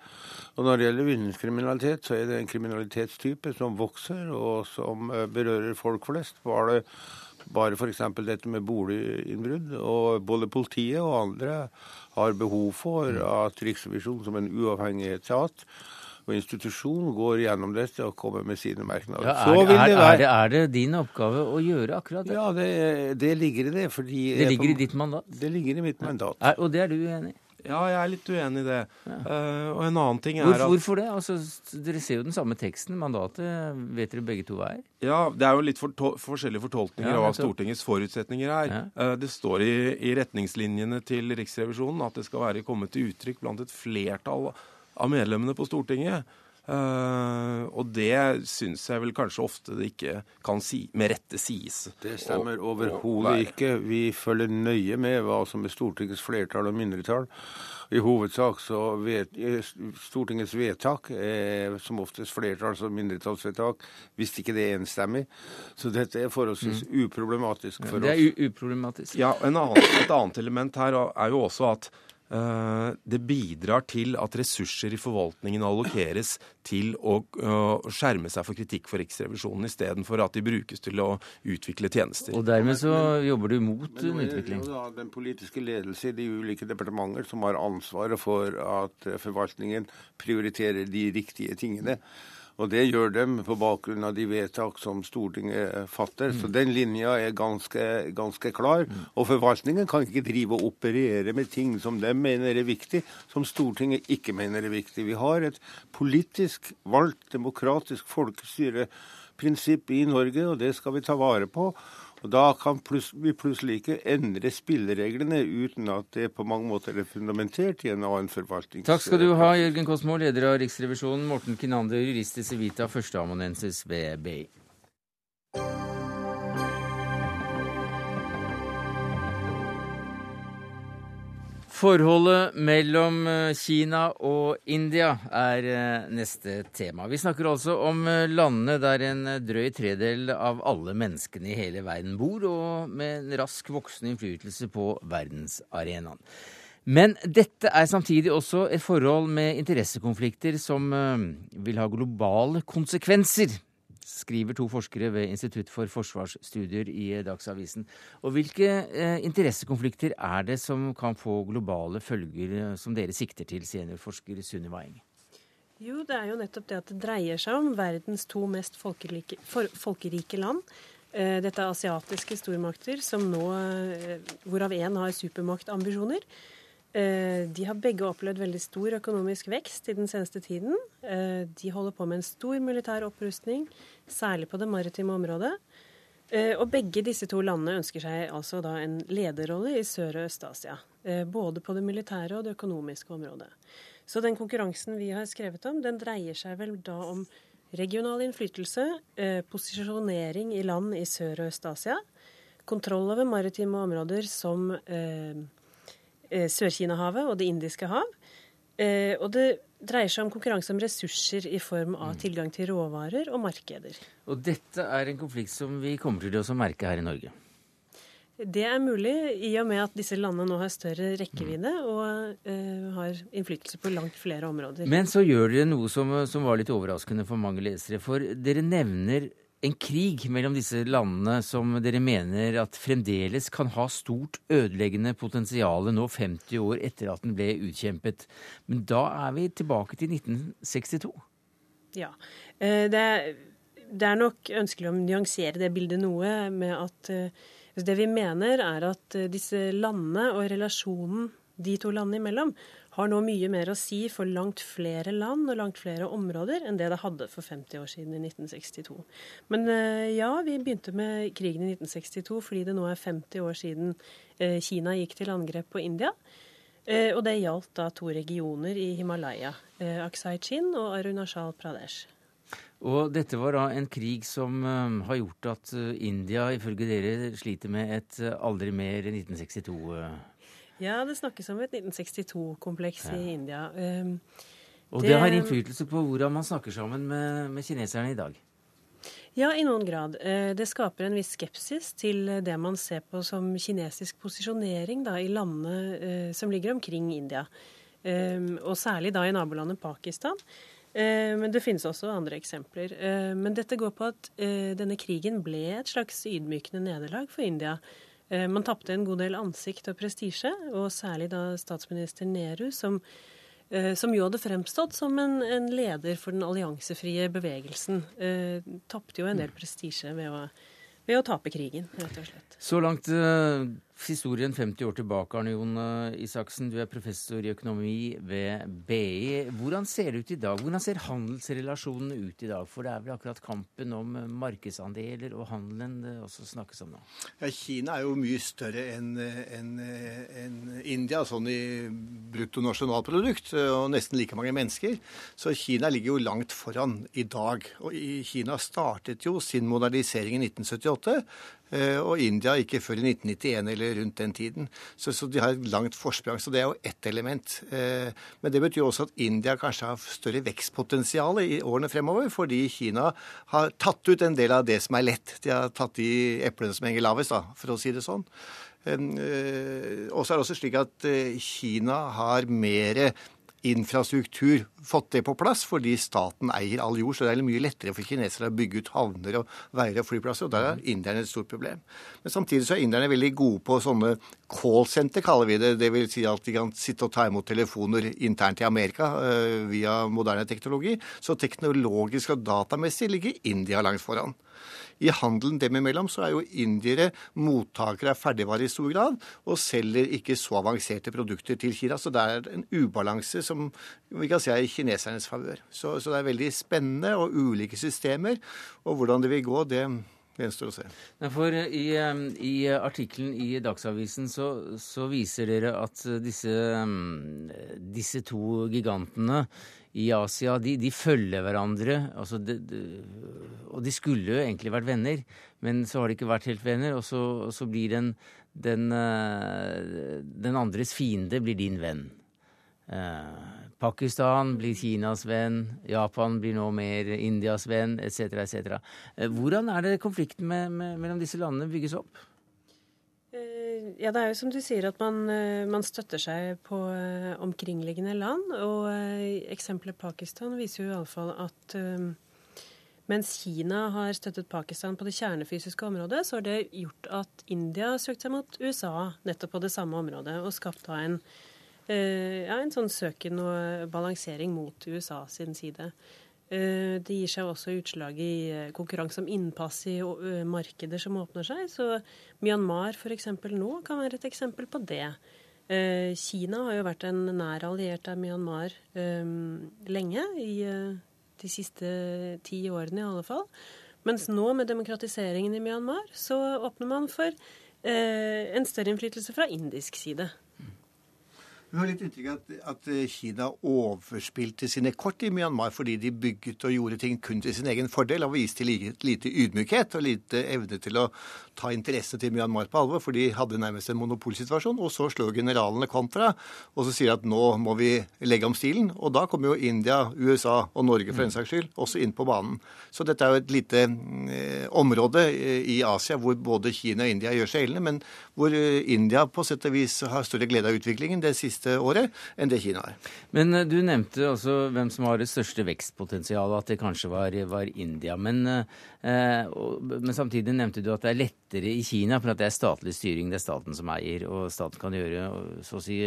Og Når det gjelder vinningskriminalitet, så er det en kriminalitetstype som vokser, og som eh, berører folk flest. Bare, bare f.eks. dette med boliginnbrudd. Og både politiet og andre har behov for at Riksrevisjonen som en uavhengig etat og institusjon går gjennom dette og kommer med sine merknader. Ja, er, det, er, er, det, er, det, din oppgave å gjøre akkurat det? Ja, det, det ligger i det. fordi... Det ligger i ditt mandat? Det ligger i mitt mandat. og det er du uenig i? Ja, jeg er litt uenig i det. Ja. Uh, og en annen ting er Hvor, at Hvorfor det? Altså, dere ser jo den samme teksten. Mandatet vet dere begge to hva er? Ja, det er jo litt for forskjellige fortolkninger ja, av hva Stortingets forutsetninger er. Ja. Uh, det står i, i, retningslinjene til Riksrevisjonen at det skal være kommet til uttrykk blant et flertall av medlemmene på Stortinget. Uh, og det syns jeg vel kanskje ofte det ikke kan si, med rette sies. Det stemmer overhodet ikke. Vi følger nøye med hva som er Stortingets flertall og mindretall. I hovedsak så vet Stortingets vedtak er som oftest flertalls- og mindretallsvedtak, hvis ikke det er enstemmig. Så dette er forholdsvis mm. uproblematisk for oss. Det er uproblematisk. Ja, annen, Et annet element her er jo også at Eh, det bidrar til at ressurser i forvaltningen allokeres til å skjerme seg for kritikk for Riksrevisjonen, istedenfor at de brukes til å utvikle tjenester. Og dermed så jobber du mot en utvikling? Det er den politiske ledelse i de ulike departementer som har ansvaret for at forvaltningen prioriterer de riktige tingene. Og det gjør dem på bakgrunn av de vedtak som Stortinget fatter. Mm. Så den linja er ganske, ganske klar. Mm. Og forvaltningen kan ikke drive og operere med ting som de mener er viktig, som Stortinget ikke mener er viktig. Vi har et politisk valgt, demokratisk folkestyreprinsipp i Norge, og det skal vi ta vare på. Og Da kan vi plutselig ikke endre spillereglene uten at det på mange måter er fundamentert i en annen forvaltning. Takk skal du ha, Jørgen Kosmo, leder av Riksrevisjonen, Morten Kinander, jurist i Civita, førsteamanuensis ved BI. Forholdet mellom eh, Kina og India er eh, neste tema. Vi snakker altså om eh, landene der en drøy tredel av alle menneskene i hele verden bor, og med en rask voksende innflytelse på verdensarenaen. Men dette er samtidig også et forhold med interessekonflikter som vil ha globale konsekvenser skriver to forskere ved Institutt for forsvarsstudier i Dagsavisen. Og Hvilke eh, interessekonflikter er det som kan få globale følger, eh, som dere sikter til, seniorforsker Sunniva Eng? Jo, det er jo nettopp det at det dreier seg om verdens to mest folkerike, folkerike land. Eh, dette er asiatiske stormakter som nå, hvorav én har supermaktambisjoner. Eh, de har begge opplevd veldig stor økonomisk vekst i den seneste tiden. Eh, de holder på med en stor militær opprustning, særlig på det maritime området. Eh, og begge disse to landene ønsker seg altså da en lederrolle i Sør- og Øst-Asia. Både på det militære og det økonomiske området. Så den konkurransen vi har skrevet om, den dreier seg vel da om regional innflytelse, posisjonering i land i Sør- og Øst-Asia, kontroll over maritime områder som Sør-Kina-havet og Det indiske hav. Eh, og det dreier seg om konkurranse om ressurser i form av mm. tilgang til råvarer og markeder. Og dette er en konflikt som vi kommer til å merke her i Norge? Det er mulig, i og med at disse landene nå har større rekkevidde mm. og uh, har innflytelse på langt flere områder. Men så gjør dere noe som, som var litt overraskende for mange lesere. For dere nevner en krig mellom disse landene som dere mener at fremdeles kan ha stort ødeleggende potensial nå 50 år etter at den ble utkjempet. Men da er vi tilbake til 1962. Ja. Eh, det er, det er nok ønskelig å nyansere det bildet noe med at eh, det vi mener er at eh, disse landene og relasjonen de to landene imellom har nå mye mer å si for langt flere land og langt flere områder enn det det hadde for 50 år siden, i 1962. Men eh, ja, vi begynte med krigen i 1962 fordi det nå er 50 år siden eh, Kina gikk til angrep på India. Eh, og det gjaldt da to regioner i Himalaya, Aksai Chin og Arunachal Pradesh. Og dette var da en krig som har gjort at India ifølge dere sliter med et aldri mer 1962? Ja, det snakkes om et 1962-kompleks ja. i India. Um, og det, det, har innflytelse på hvordan man snakker sammen med, med, kineserne i dag? Ja, i noen grad. Eh, det skaper en viss skepsis til det man ser på som kinesisk posisjonering da, i landene eh, som ligger omkring India. Um, og særlig da i nabolandet Pakistan. Uh, men det finnes også andre eksempler. Men dette går på at denne krigen ble et slags ydmykende nederlag for India. Eh, man tapte en god del ansikt og prestisje, og særlig da statsminister Nehru, som, eh, som jo hadde fremstått som en, en, leder for den alliansefrie bevegelsen, eh, tapte jo en del prestisje ved ved å tape krigen, rett og slett. Så langt historien 50 år tilbake, Arne Jon Isaksen. Du er professor i økonomi ved BI. Hvordan ser det ut i dag? Hvordan ser handelsrelasjonene ut i dag? For det er vel akkurat kampen om markedsandeler og handelen det også snakkes om nå? Ja, Kina er jo mye større enn en, en India, sånn i bruttonasjonalprodukt, og nesten like mange mennesker. Så Kina ligger jo langt foran i dag. Og Kina startet jo sin modernisering i 1978. Eh, og India ikke før i 1991 eller rundt den tiden. Så, så, de har et langt forsprang. Så det er jo ett element. Eh, men det betyr også at India kanskje har større vekstpotensial i årene fremover, fordi Kina har tatt ut en del av det som er lett. De har tatt de eplene som henger lavest, da, for å si det sånn. Eh, og så er det også slik at Kina har mer infrastruktur fått det på plass, fordi staten eier all jord. Så det er mye lettere for kinesere å bygge ut havner og veier og flyplasser. Og der er inderne et stort problem. Men samtidig så er inderne veldig gode på sånne callsenter, kaller vi det. Det vil si at de kan sitte og ta imot telefoner internt i Amerika uh, via moderne teknologi. Så teknologisk og datamessig ligger India langt foran. I handelen dem imellom så er jo indiere mottakere av ferdigvarer i stor grad, og selger ikke så avanserte produkter til Kina. Så det er en ubalanse som vi kan si er i kinesernes favør. Så, så, det er veldig spennende og ulike systemer. Og hvordan det vil gå, det gjenstår å se. For i, i artikkelen i Dagsavisen så, så, viser dere at disse, disse to gigantene i Asia, de, de følger hverandre. Altså de, de, og de skulle jo egentlig vært venner, men så har de ikke vært helt venner. Og så, og så blir den, den, eh, den, andres fiende blir din venn. Eh, Pakistan blir Kinas venn, Japan blir nå mer Indias venn, etc., etc. Eh, hvordan er det konflikten med, med, mellom disse landene bygges opp? Ja, det er jo som du sier at man, eh, man støtter seg på eh, omkringliggende land. Og eh, eksempelet Pakistan viser jo iallfall at mens Kina har støttet Pakistan på det kjernefysiske området, så har det gjort at India har søkt seg mot USA nettopp på det samme området, og skapt da en, ja, en sånn søken og balansering mot USA sin side. Eh, det gir seg også utslag i eh, konkurranse om innpass i eh, markeder som åpner seg. Så Myanmar f.eks. nå kan være et eksempel på det. Kina har jo vært en nær alliert av Myanmar lenge, i de siste ti årene i alle fall. Mens nå, med demokratiseringen i Myanmar, så åpner man for en større innflytelse fra indisk side. Vi har litt inntrykk av at, at, Kina overspilte sine kort i Myanmar fordi de bygget og gjorde ting kun til sin egen fordel. Og viste lite ydmykhet og lite evne til å ta interessene til Myanmar på alvor, for de hadde nærmest en monopolsituasjon. Og så slår generalene kontra og så sier at nå må vi legge om stilen. Og da kommer jo India, USA og Norge for den saks skyld også inn på banen. Så dette er jo et lite eh, område i Asia hvor både Kina og India gjør seg gjeldende, men hvor eh, India på sett og vis har større glede av utviklingen det siste året enn det Kina har. Men eh, du nevnte altså hvem som har det største vekstpotensialet, at det kanskje var, var India. Men, eh, men samtidig nevnte du at det er lett lettere i Kina, for at det er statlig styring, det er staten som eier, og staten kan gjøre så å si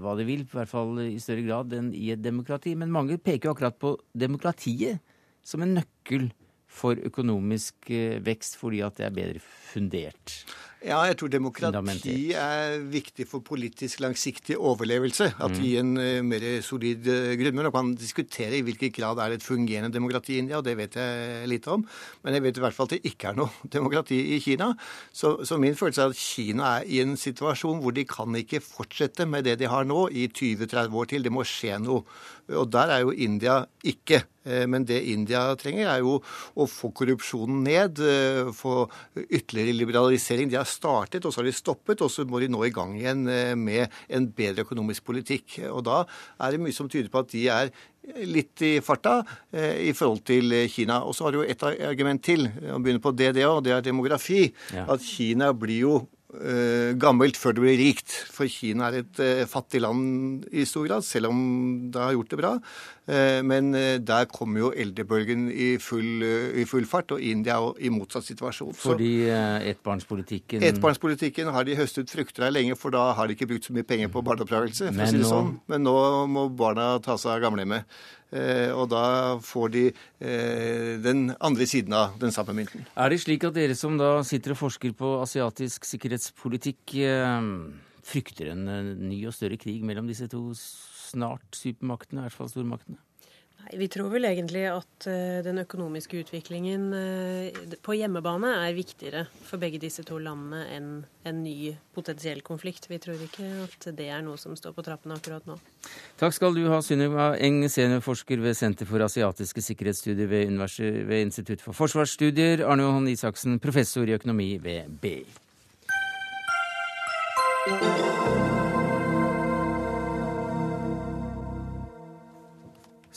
hva de vil, i hvert fall i større grad enn i et demokrati. Men mange peker jo akkurat på demokratiet som en nøkkel for økonomisk eh, vekst, fordi at det er bedre fundert. Ja, jeg tror demokrati er viktig for politisk langsiktig overlevelse. At det gir en uh, mer solid uh, grunnmur. Man kan diskutere i hvilken grad er det et fungerende demokrati i India, og det vet jeg lite om. Men jeg vet i hvert fall at det ikke er noe (laughs) demokrati i Kina. Så, så min følelse er at Kina er i en situasjon hvor de kan ikke fortsette med det de har nå i 20-30 år til. Det må skje noe. Og der er jo India ikke. Eh, men det India trenger, er jo å få korrupsjonen ned, få ytterligere liberalisering. De har startet, og så har de stoppet, og så må de nå i gang igjen eh, med en bedre økonomisk politikk. Og da er det mye som tyder på at de er litt i farta eh, i forhold til Kina. Og så har du jo et argument til, å begynne på det, det òg, det er demografi. Ja. At Kina blir jo gammelt før det blir rikt. For Kina er et uh, fattig land i stor grad, selv om det har gjort det bra. Eh, men eh, der kommer jo eldrebølgen i full, i full fart, og India er i motsatt situasjon. Fordi ettbarnspolitikken Ettbarnspolitikken har de høstet frukter av lenge, for da har de ikke brukt så mye penger på barneoppdragelse. for å si det sånn. Men nå må barna ta seg av gamlehjemmet. Og da får de den andre siden av den samme mynten. Er det slik at dere som da sitter og forsker på asiatisk sikkerhetspolitikk, frykter en ny og større krig mellom disse to snart supermaktene, i hvert fall stormaktene? Nei, Vi tror vel egentlig at uh, den økonomiske utviklingen uh, på hjemmebane er viktigere for begge disse to landene enn en ny potensiell konflikt. Vi tror ikke at det er noe som står på trappene akkurat nå. Takk skal du ha, Sunniva Eng, seniorforsker ved Senter for asiatiske sikkerhetsstudier ved, ved Institutt for forsvarsstudier. Arne Johan Isaksen, professor i økonomi ved BI.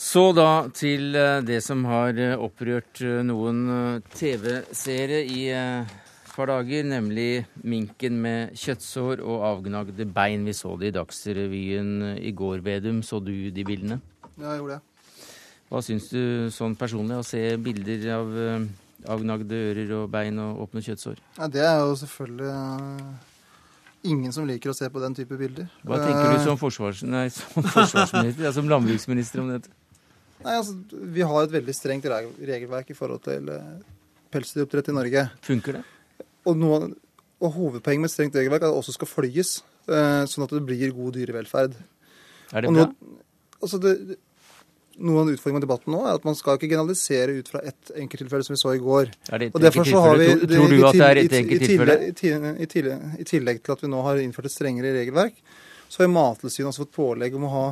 Så da til eh, det som har eh, opprørt eh, noen TV-seere i et par dager, nemlig minken med kjøttsår og avgnagde bein. Vi så det i Dagsrevyen i går, Vedum. Så du de bildene? Ja, jeg gjorde det. Hva syns du sånn personlig, å se bilder av avgnagde ører og bein og åpne kjøttsår? Ja, Det er jo selvfølgelig ingen som liker å se på den type bilder. Hva tenker du som, forsvars, nei, som forsvarsminister, ja, som landbruksminister om dette? Nei, altså, Vi har et veldig strengt regelverk i forhold til uh, pelsdyroppdrett i Norge. Funker det? Og, noe, og hovedpoenget med et strengt regelverk er at det også skal flyes, uh, sånn at det blir god dyrevelferd. Er det bra? Noe, altså det, noe av utfordringen med debatten nå er at man skal ikke generalisere ut fra ett enkelttilfelle som vi så i går. Er det et enkelttilfelle? Tror du at det er et enkelttilfelle? I, I tillegg til at vi nå har innført et strengere regelverk, så har Mattilsynet også fått pålegg om å ha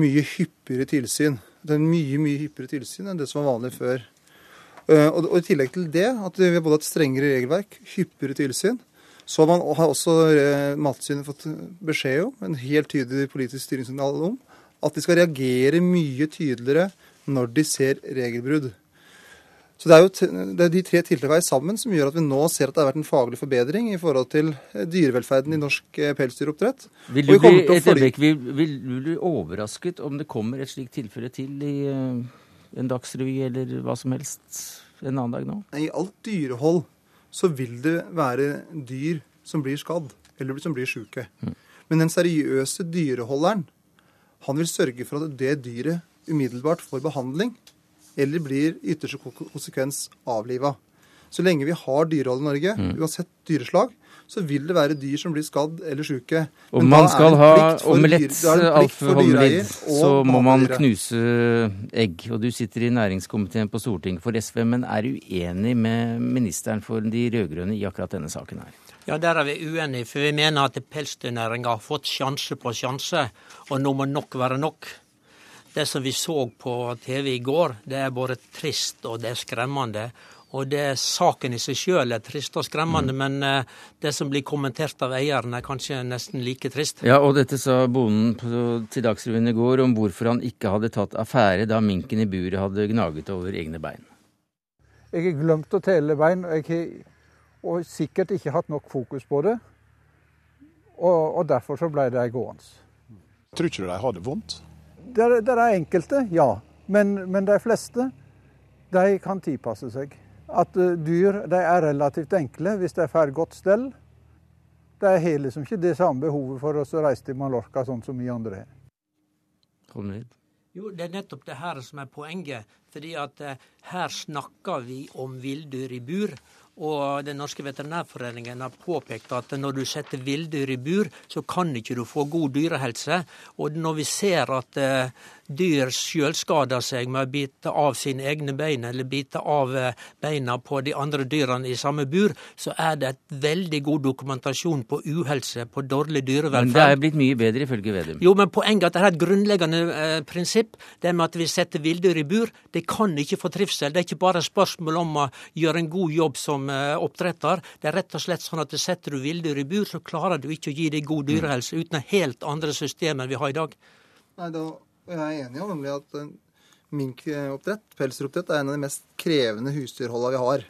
mye hyppigere tilsyn. Det er mye mye hyppigere tilsyn enn det som var vanlig før. Eh, og, I tillegg til det, at vi har både et strengere regelverk, hyppigere tilsyn, så man, har også eh, Mattilsynet fått beskjed om, en helt tydelig politisk styringssignal om, at de skal reagere mye tydeligere når de ser regelbrudd. Så Det er jo det er de tre tiltakene sammen som gjør at vi nå ser at det har vært en faglig forbedring i forhold til eh, dyrevelferden i norsk eh, pelsdyroppdrett. Vil du, bli, øyeblikk, vil, vil, du bli overrasket om det kommer et slikt tilfelle til i uh, en Dagsrevy eller hva som helst en annen dag nå? I alt dyrehold så vil det være dyr som blir skadd eller som blir syke. Mm. Men den seriøse dyreholderen han vil sørge for at det dyret umiddelbart får behandling eller blir i ytterste konsekvens avliva. Så lenge vi har dyrehold i Norge, mm. uansett dyreslag, så vil det være dyr som blir skadd eller syke. Og Men man skal ha omelett, Alf Holmlid, så må man knuse egg. Og du sitter i næringskomiteen på Stortinget for SV, men er uenig med ministeren for de rød-grønne i akkurat denne saken her? Ja, Der er vi uenige, for vi mener at pelsdyrnæringa har fått sjanse på sjanse, og nå må nok være nok. Det som vi så på TV i går, det er både trist og det er skremmende. Og det er Saken i seg sjøl er trist og skremmende, mm. men eh, det som blir kommentert av eieren, er kanskje nesten like trist. Ja, og dette sa bonden på, til Dagsrevyen i går om hvorfor han ikke hadde tatt affære da minken i buret hadde gnaget over egne bein. Jeg har glemt å telle bein, og jeg har og sikkert ikke hatt nok fokus på det. Og, og derfor så ble de gående. Tror ikke du de har det vondt? Det er, er enkelte, ja. Men, men, de fleste de kan tilpasse seg. At uh, dyr de er relativt enkle hvis de får godt stell. De har liksom ikke det samme behovet for å reise til Mallorca sånn som vi andre har. Jo, Det er nettopp det her som er poenget. fordi at uh, her snakker vi om villdyr i bur. Og Den norske veterinærforeningen har påpekt at når du setter villdyr i bur, så kan ikke du få god dyrehelse. Og når vi ser at uh, dyr sjølskader seg med å bite av sine egne bein eller bite av eh, beina på de andre dyrene i samme bur, så er det et veldig god dokumentasjon på uhelse, på dårlig dyrevelferd. Men det er blitt mye bedre ifølge Vedum? Jo, men poenget er at det er et grunnleggende eh, prinsipp. Det med at vi setter villdyr i bur, det kan ikke få trivsel. Det er ikke bare spørsmål om å gjøre en god jobb som eh, oppdretter. Det er rett og slett sånn at setter du villdyr i bur, så klarer du ikke å gi dem god dyrehelse uten helt andre systemer enn vi har i dag. Nei, da jeg er enig i nemlig at minkoppdrett, pelsdyroppdrett, er en av de mest krevende husdyrholda vi har.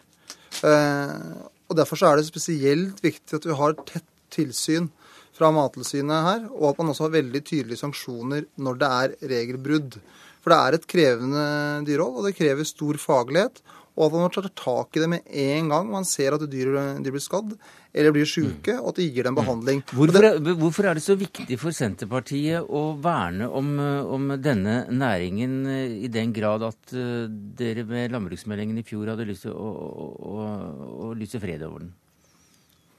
Eh, og Derfor er det spesielt viktig at vi har tett tilsyn fra Mattilsynet her, og at man også har veldig tydelige sanksjoner når det er regelbrudd. For det er et krevende dyrehold, og det krever stor faglighet. Og at man tar tak i det med en gang man ser at dyr, dyr blir skadd eller blir syke, og at det gir dem behandling. Hvorfor, er- hvorfor er det så viktig for Senterpartiet å verne om, om denne næringen eh, i den grad at eh, dere med landbruksmeldingen i fjor hadde lyst til å, å, å, å lyse fred over den?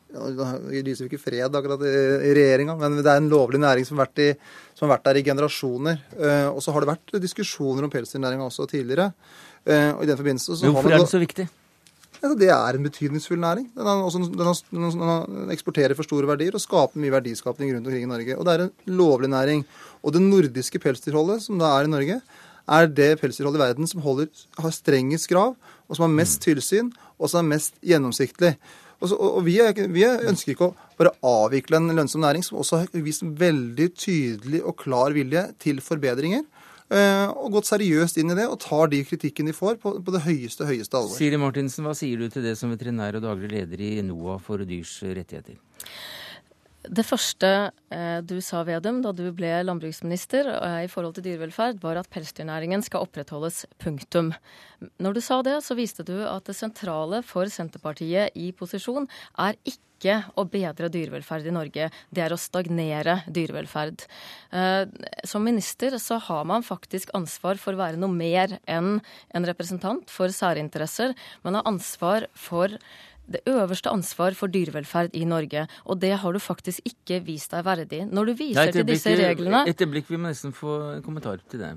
Ja, Vi lyser jo ikke fred akkurat i, i regjeringa, men det er en lovlig næring som har vært, i, som har vært der i generasjoner. Eh, og så har det vært diskusjoner om pelsdyrnæringa også tidligere. Eh, og i den forbindelse så Hvorfor er den så viktig? Ja, det er en betydningsfull næring. Den, er også, den, den, eksporterer for store verdier og skaper mye verdiskapning rundt omkring i Norge. Og det er en lovlig næring. Og det nordiske pelsdyrholdet som det er i Norge, er det pelsdyrholdet i verden som holder, har strengest krav, og som har mest tilsyn, og som er mest gjennomsiktlig. Og, så, og vi, er, vi er, ønsker ikke å bare avvikle en lønnsom næring som også har vist veldig tydelig og klar vilje til forbedringer. Eh, Og gått seriøst inn i det og tar de kritikken de får, på, på det høyeste, høyeste alvor. Siri Martinsen, hva sier du til det som veterinær og daglig leder i NOAH for dyrs rettigheter? Det første eh, du sa, Vedum, da du ble landbruksminister eh, i forhold til dyrevelferd, var at pelsdyrnæringen skal opprettholdes. Punktum. Når du sa det, så viste du at det sentrale for Senterpartiet i posisjon er ikke å bedre dyrevelferd i Norge, det er å stagnere dyrevelferd. Eh, Som minister så har man faktisk ansvar for å være noe mer enn en representant for særinteresser. Man har ansvar for det øverste ansvar for dyrevelferd i Norge. Og det har du faktisk ikke vist deg verdig. Når du viser Nei, til disse reglene Et øyeblikk, vi må nesten få en kommentar til det.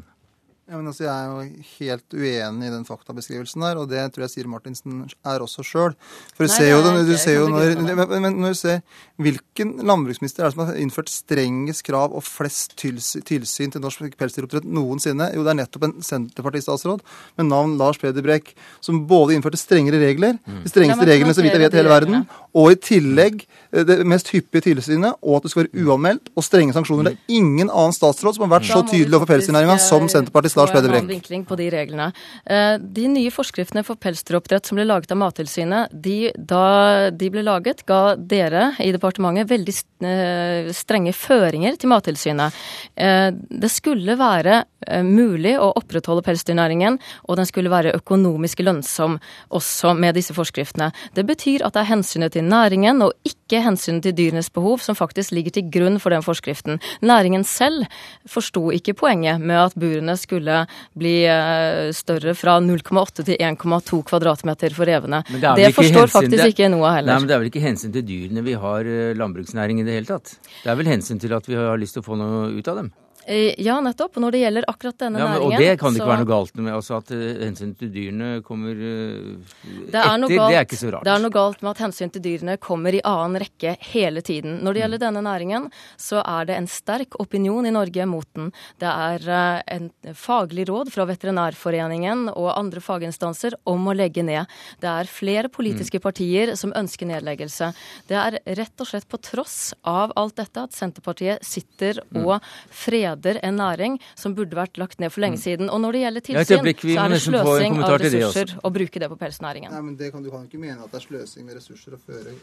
Ja, men altså, Jeg er jo helt uenig i den faktabeskrivelsen der, og det tror jeg Siri Martinsen er også sjøl. For du Nei, ser jo, det du ser jo når, men, men når du ser Hvilken landbruksminister er det som har innført strengest krav og flest tilsyn, til norsk pelsdyroppdrett noensinne? Jo, det er nettopp en Senterparti-statsråd med navn Lars Peder Brekk, som både innførte strengere regler, Mm. de strengeste reglene så vidt jeg vet i hele verden, og i tillegg eh, det mest hyppige tilsynet, og at det skal være uanmeldt og strenge sanksjoner. Det er ingen annen statsråd som har vært så tydelig overfor pelsdyrnæringa som eh, Senterpartiets Lars en Peder Brekk. vinkling på de reglene. Eh, De nye forskriftene for pelsdyroppdrett som ble laget av Mattilsynet, de, da de ble laget, ga dere i departementet veldig eh, strenge føringer til Mattilsynet. Eh, Det skulle være eh, mulig å opprettholde pelsdyrnæringen, og den skulle være økonomisk lønnsom også med disse forskriftene. Det betyr at det er hensynet til næringen og ikke hensynet til dyrenes behov som faktisk ligger til grunn for den forskriften. Næringen selv forsto ikke poenget med at burene skulle bli eh, større fra 0,8 til 1,2 kvadratmeter for revene. Er Det forstår hensyn- faktisk det- ikke NOAH heller. Nei, men Det er vel ikke hensyn til dyrene vi har eh, landbruksnæring i det hele tatt? Det er vel hensyn til at vi har lyst til å få noe ut av dem? Eh, Ja, nettopp. Når det gjelder akkurat denne Ja, men, næringen og det kan det ikke så- være noe galt med. altså At eh, hensynet til dyrene kommer uh, Det er, etter, galt, det er ikke så rart. det er noe galt med at hensyn til dyrene kommer i annen rekke hele tiden. Når det gjelder denne næringen, så er det en sterk opinion i Norge mot den. Det er uh, en faglig råd fra Veterinærforeningen og andre faginstanser om å legge ned. Det er flere politiske partier som ønsker nedleggelse. Det er rett og slett på tross av alt dette at Senterpartiet sitter og freder en næring som burde vært lagt ned for lenge siden. Og når det gjelder tilsyn, så er det sløsing av ressurser å bruke det på pelsnæringen. Nei, men det kan, Du kan ikke mene at det er sløsing med ressurser å føre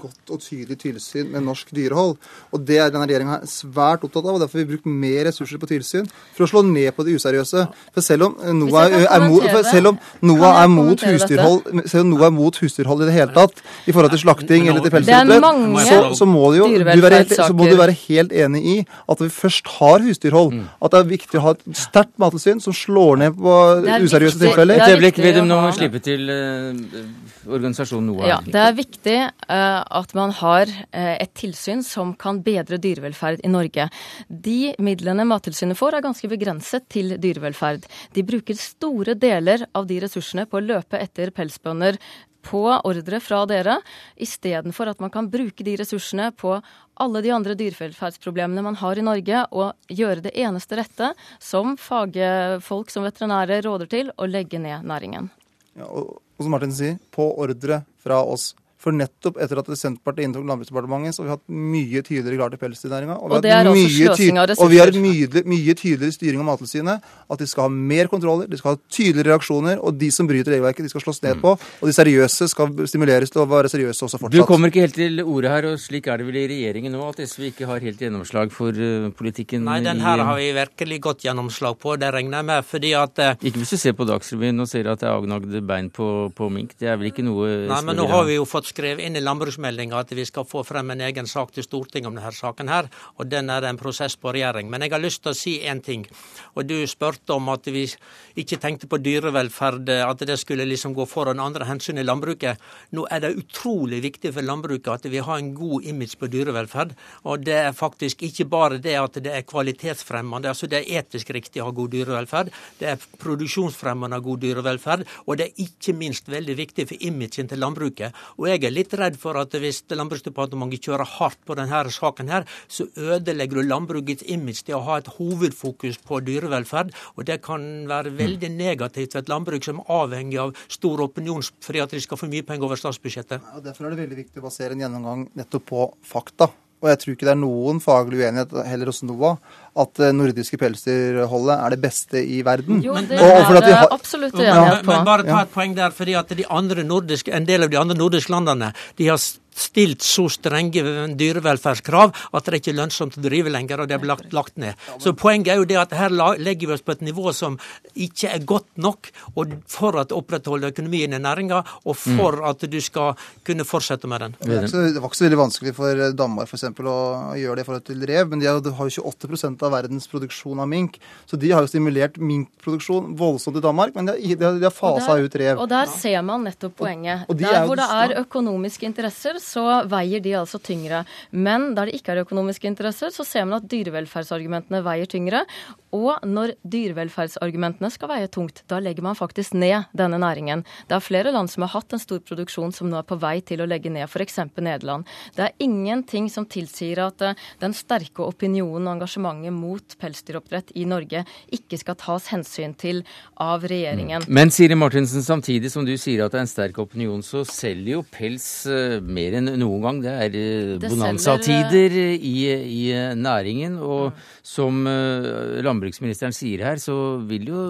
godt og tydelig tilsyn med norsk dyrehold. Og Det er denne regjeringa svært opptatt av, og derfor har vi brukt mer ressurser på tilsyn for å slå ned på det useriøse. For selv om NOAH jeg er, mot, selv om NOAH er mot husdyrhold selv om NOAH er mot husdyrhold i det hele tatt, i forhold til slakting eller til Det er pelsdyroppdrett, så, så, må du jo, du være så må du være helt enig i at vi først har husdyrhold. At det er viktig å ha et sterkt mattilsyn som slår ned på er useriøse tilfeller. det er Et øyeblikk, viktig å nå slippe til uh, organisasjonen NOAH. Ja, Det er viktig uh, at man har uh, et tilsyn som kan bedre dyrevelferd i Norge. De midlene Mattilsynet får er ganske begrenset til dyrevelferd. De bruker store deler av de ressursene på å løpe etter pelsbønder på ordre fra dere, istedenfor at man kan bruke de ressursene på alle de andre dyrevelferdsproblemene man har i Norge, og gjøre det eneste rette, som fagfolk som veterinærer råder til, å legge ned næringen. Ja, og, og som Martin sier, på ordre fra oss. For nettopp etter at Senterpartiet inntok Landbruksdepartementet, så har vi hatt mye tydeligere klart til pelsdyrnæringa. Og, og det er også sløsing av ressurser. Og vi har mye, mye tydeligere styring av Mattilsynet. At de skal ha mer kontroller, de skal ha tydeligere reaksjoner. Og de som bryter regelverket, de skal slås ned mm. på. Og de seriøse skal stimuleres til å være seriøse også fortsatt. Du kommer ikke helt til ordet her, og slik er det vel i regjeringen nå, at SV ikke har helt gjennomslag for uh, politikken? Nei, den her har vi virkelig godt gjennomslag på, det regner jeg med. fordi at... Uh, ikke hvis du ser på Dagsrevyen og ser at det er agnagde bein på, på mink. Det er vel ikke noe Nei, men nå har vi jo fått skrevet inn i landbruks landbruksmeldinga at vi skal få frem en egen sak til Stortinget om denne saken. her, og Den er en prosess på regjering. Men jeg har lyst til å si én ting. og Du spurte om at vi ikke tenkte på dyrevelferd, at det skulle liksom gå foran andre hensyn i landbruket. Nå er det utrolig viktig for landbruket at vi har en god image på dyrevelferd. Og det er faktisk ikke bare det at det er kvalitetsfremmende, altså det er etisk riktig å ha god dyrevelferd. Det er produksjonsfremmende å ha god dyrevelferd, og det er ikke minst veldig viktig for imagen til landbruket. Og jeg er litt redd for at hvis Landbruksdepartementet kjører hardt på denne saken, her, så ødelegger du landbrukets image til å ha et hovedfokus på dyrevelferd. Og det kan være veldig negativt for et landbruk som er avhengig av stor opinion fordi at de skal få mye penger over statsbudsjettet. Ja, derfor er det veldig viktig å basere en gjennomgang nettopp på fakta. Og jeg tror ikke det er noen faglig uenighet heller hos NOA, at det nordiske pelsdyrholdet er det beste i verden. Jo, det er det har... absolutt uenighet på. Men bare ta et poeng der, fordi at de andre nordiske, en del av de andre nordiske landene de har stilt så strenge dyrevelferdskrav at det er ikke lønnsomt å drive lenger, og det blir lagt, lagt, ned. Så Poenget er jo det at her legger vi oss på et nivå som ikke er godt nok og for å opprettholde økonomien i næringa, og for mm. at du skal kunne fortsette med den. Det, det var ikke så veldig vanskelig for Danmark for eksempel, å gjøre det i forhold til rev, men de har jo 28% av verdens produksjon av mink. Så de har jo stimulert minkproduksjon voldsomt i Danmark, men de, har, de har fasa ut rev. Og der ser man nettopp poenget. Og, og de der hvor det er økonomiske interesser, så veier de altså tyngre. Men der det ikke er økonomiske interesser, så ser man at dyrevelferdsargumentene veier tyngre. Og når dyrevelferdsargumentene skal veie tungt, da legger man faktisk ned denne næringen. Det er flere land som har hatt en stor produksjon som nå er på vei til å legge ned, f.eks. Nederland. Det er ingenting som tilsier at eh, den sterke opinionen og engasjementet mot pelsdyroppdrett i Norge ikke skal tas hensyn til av regjeringen. Mm. Men Siri Martinsen, samtidig som du sier at det er en sterk opinion, så selger jo pels uh, mer enn noen gang. Det er uh, bonanzatider i, i næringen. Og mm. som uh, landbruksministeren sier her, så vil jo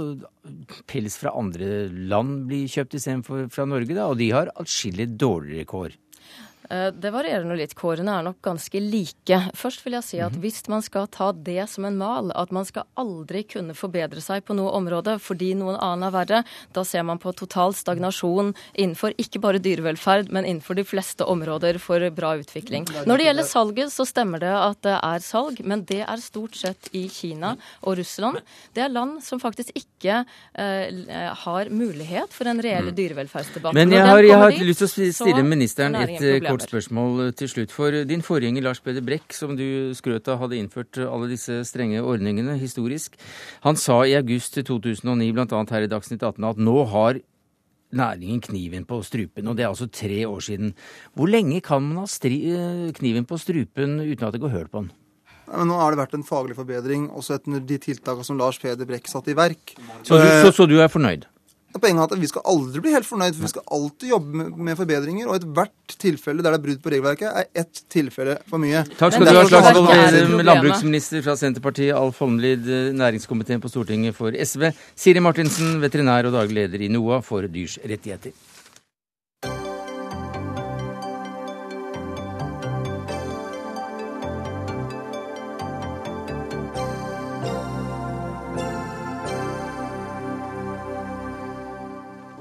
pels fra andre land bli kjøpt istedenfor fra Norge, da, og de har atskillig dårligere kår. Eh, det varierer nå litt. Kårene er nok ganske like. Først vil jeg si at mhm. hvis man skal ta det som en mal, at man skal aldri kunne forbedre seg på noe område fordi noen annen er verre, da ser man på total stagnasjon innenfor ikke bare dyrevelferd, men innenfor de fleste områder for bra utvikling. Når det gjelder salget, så stemmer det at det er salg, men det er stort sett i Kina og Russland. Det er land som faktisk ikke eh, har mulighet for en reell mm. dyrevelferdsdebatt. Men jeg har, jeg har lyst til å stille ministeren et kort spørsmål til slutt. For din forgjenger Lars Peder Brekk, som du skrøt av hadde innført alle disse strenge ordningene historisk, han sa i august 2009 bl.a. her i Dagsnytt 18 at nå har næringen kniven på strupen, og det er altså tre år siden. Hvor lenge kan man ha eh, kniven på strupen uten at det går høl på den? Men nå har det vært en faglig forbedring, også etter de tiltakene som Lars Peder Brekk satte i verk. Så du, så, så du er fornøyd? Poenget er at Vi skal aldri bli helt fornøyd, for vi skal alltid jobbe med, med forbedringer. Og ethvert tilfelle der det er brudd på regelverket, er ett tilfelle for mye. Takk skal du ha, Slagsvold landbruksminister fra Senterpartiet, Alf Holmlid, næringskomiteen på Stortinget for SV, Siri Martinsen, veterinær og daglig leder i NOAH for dyrs rettigheter.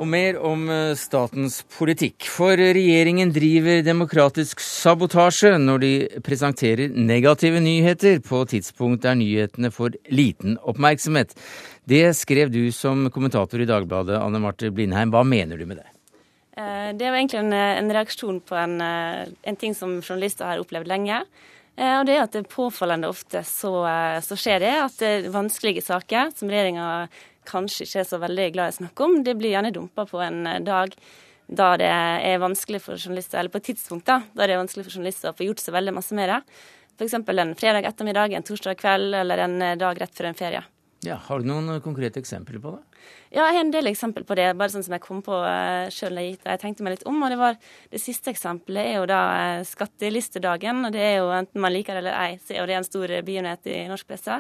Og mer om eh, statens politikk. For regjeringen driver demokratisk sabotasje når de presenterer negative nyheter på tidspunkt der nyhetene får liten oppmerksomhet. Det skrev du som kommentator i Dagbladet, Anne Marte Blindheim. Hva mener du med det? Eh, det var egentlig en, en reaksjon på en, eh, en, ting som journalister har opplevd lenge. Og det er at det påfallende ofte så, så skjer det at vanskelige saker som regjeringa kanskje ikke er så veldig glad i å snakke om, det blir gjerne dumpa på en eh, dag da det er vanskelig for journalister, eller på et tidspunkt da, da det er vanskelig for journalister å få gjort så veldig masse det. F.eks. en fredag ettermiddag, en torsdag kveld eller en eh, dag rett før en ferie. Ja, Har du noen konkrete eksempler på det? Ja, jeg har en del eksempler på det, bare sånn som jeg kom på sjøl da Jeg tenkte meg litt om. og Det var det siste eksempelet er jo da skattelistedagen. og det er jo Enten man liker det eller ei, så er jo det en stor begivenhet i norsk presse.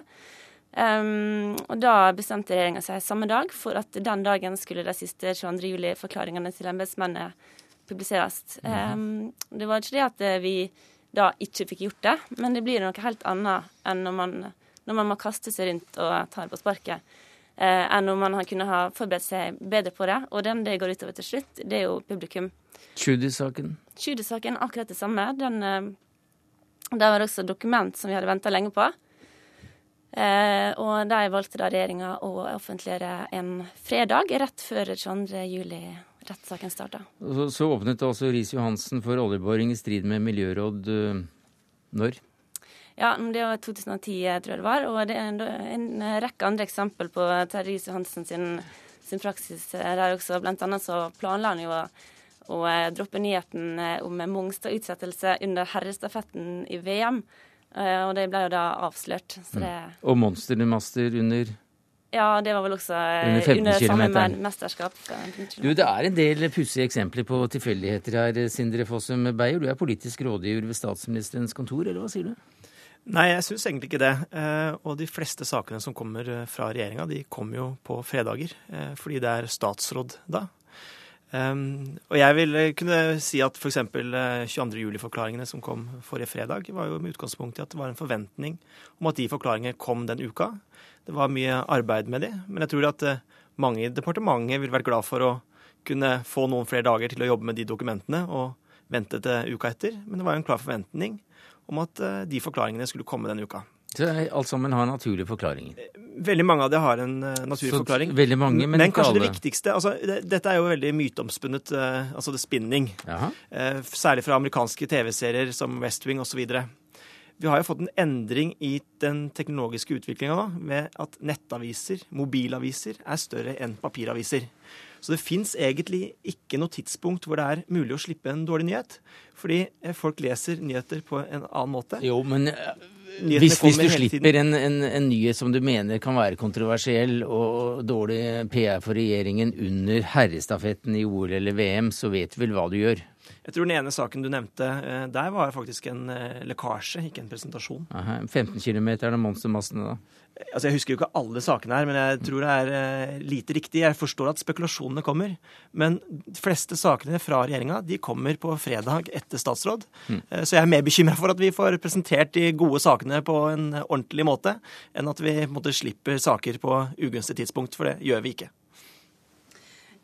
Um, og Da bestemte regjeringa seg samme dag for at den dagen skulle de siste 22. juli-forklaringene til embetsmennene publiseres. Um, det var ikke det at eh, vi da ikke fikk gjort det, men det blir noe helt annet enn når man, når man må kaste seg rundt og ta det på sparket. Uh, enn om man kunne ha forberedt seg bedre på det. Og den det går utover til slutt, det er jo publikum. Tjudi-saken? Tjudi-saken, akkurat det samme. Den, uh, det var også dokument som vi hadde venta lenge på. Uh, og de valgte da regjeringa å offentliggjøre en fredag rett før 22. juli rettssaken starta. Så, så åpnet altså Riis-Johansen for oljeboring i strid med miljøråd uh, når? Ja, det var 2010, tror jeg det var. Og det er en, en rekke andre eksempel på Terje Riis-Johansen sin, sin, praksis der også. Blant annet så planla han jo å, å eh, droppe nyheten eh, om Mongstad-utsettelse under herrestafetten i VM. Og det ble jo da avslørt. Så mm. det... Mm. Og monstermaster under ja, det var vel også under, under samme mesterskap. Du, Det er en del pussige eksempler på tilfeldigheter her, Sindre Fossum Beyer. Du er politisk rådgiver ved statsministerens kontor, eller hva sier du? Nei, jeg syns egentlig ikke det. Eh, og de fleste sakene som kommer eh, fra regjeringa, de kommer jo på fredager. Eh, fordi det er statsråd da. Um, og jeg vil kunne si at f.eks. 22. juli-forklaringene som kom forrige fredag, var jo med utgangspunkt i at det var en forventning om at de forklaringene kom den uka. Det var mye arbeid med de, men jeg tror at eh, mange i departementet vil være glad for å kunne få noen flere dager til å jobbe med de dokumentene og vente til uka etter. Men det var jo en klar forventning om at eh, de forklaringene skulle komme den uka. Så alt sammen har naturlige forklaringer? Veldig mange av det har en uh, naturlig Så, forklaring. Veldig mange, Men, men kanskje alle. det viktigste altså, det, Dette er jo veldig myteomspunnet, uh, altså det spinning. Uh, særlig fra amerikanske TV-serier som West Wing osv. Vi har jo fått en endring i den teknologiske utviklinga ved at nettaviser, mobilaviser, er større enn papiraviser. Så det fins egentlig ikke noe tidspunkt hvor det er mulig å slippe en dårlig nyhet. Fordi eh, folk leser nyheter på en annen måte. Jo, men eh, hvis, hvis, du slipper en, en, en, nyhet som du mener kan være kontroversiell og dårlig PR for regjeringen under herrestafetten i OL eller VM, så vet du vel hva du gjør? Jeg tror den ene saken du nevnte, eh, der var faktisk en eh, lekkasje, ikke en presentasjon. Aha, 15 km det monstermassene, da? Altså, Jeg husker jo ikke alle sakene her, men jeg tror det er eh, lite riktig. Jeg forstår at spekulasjonene kommer. Men de fleste sakene fra regjeringa de kommer på fredag etter statsråd. Mm. Så jeg er mer bekymra for at vi får presentert de gode sakene på en ordentlig måte, enn at vi måtte slipper saker på ugunstig tidspunkt, for det gjør vi ikke.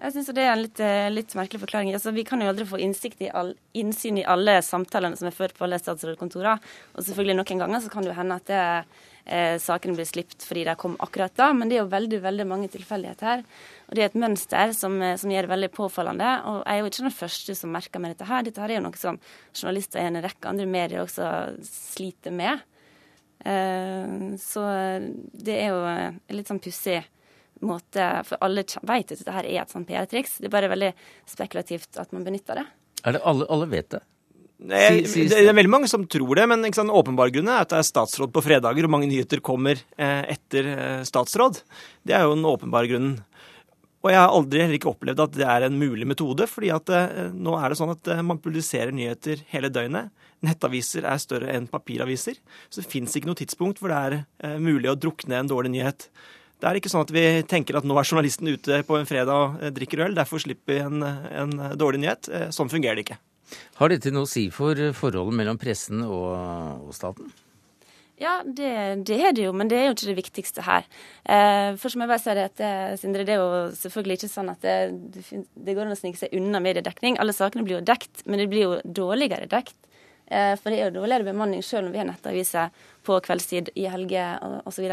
Jeg syns det er en litt, eh, litt merkelig forklaring. Altså, vi kan jo aldri få i all, innsyn i alle samtalene som er ført på alle statsrådkontorer. Og selvfølgelig noen ganger så kan det jo hende at det, eh, sakene blir sluppet fordi de kom akkurat da, men det er jo veldig veldig mange tilfeldigheter her. Og det er et mønster som, eh, som gjør det veldig påfallende. Og jeg er jo ikke den første som merker meg dette her. Dette her er jo noe som journalister i en rekke andre medier også sliter med. Eh, så det er jo litt sånn pussig måte For alle vet at dette her er et sånt PR-triks. Det er bare veldig spekulativt at man benytter det. Er det alle, alle vet det? Nei, det er veldig mange som tror det, men ikke sant, åpenbar grunn er at det er statsråd på fredager, og mange nyheter kommer eh, etter eh, statsråd. Det er jo den åpenbare grunnen. Og jeg har aldri heller ikke opplevd at det er en mulig metode, fordi at eh, nå er det sånn at eh, man publiserer nyheter hele døgnet. Nettaviser er større enn papiraviser, så det fins ikke noe tidspunkt hvor det er mulig å drukne en dårlig nyhet. Det er ikke sånn at vi tenker at nå er journalisten ute på en fredag og eh, drikker øl, derfor slipper vi en, en dårlig nyhet. Eh, sånn fungerer det ikke. Har dette noe å si for forholdet mellom pressen og, og staten? Ja, det, det, er det jo, men det er jo ikke det viktigste her. Eh, først må jeg bare si det at eh, Sindre, det er jo selvfølgelig ikke sånn at det, det går an å snike seg unna mediedekning. Alle sakene blir jo dekt, men det blir jo dårligere dekt. Eh, for det er jo dårligere bemanning selv om vi har nettaviser på kveldstid, i helger osv.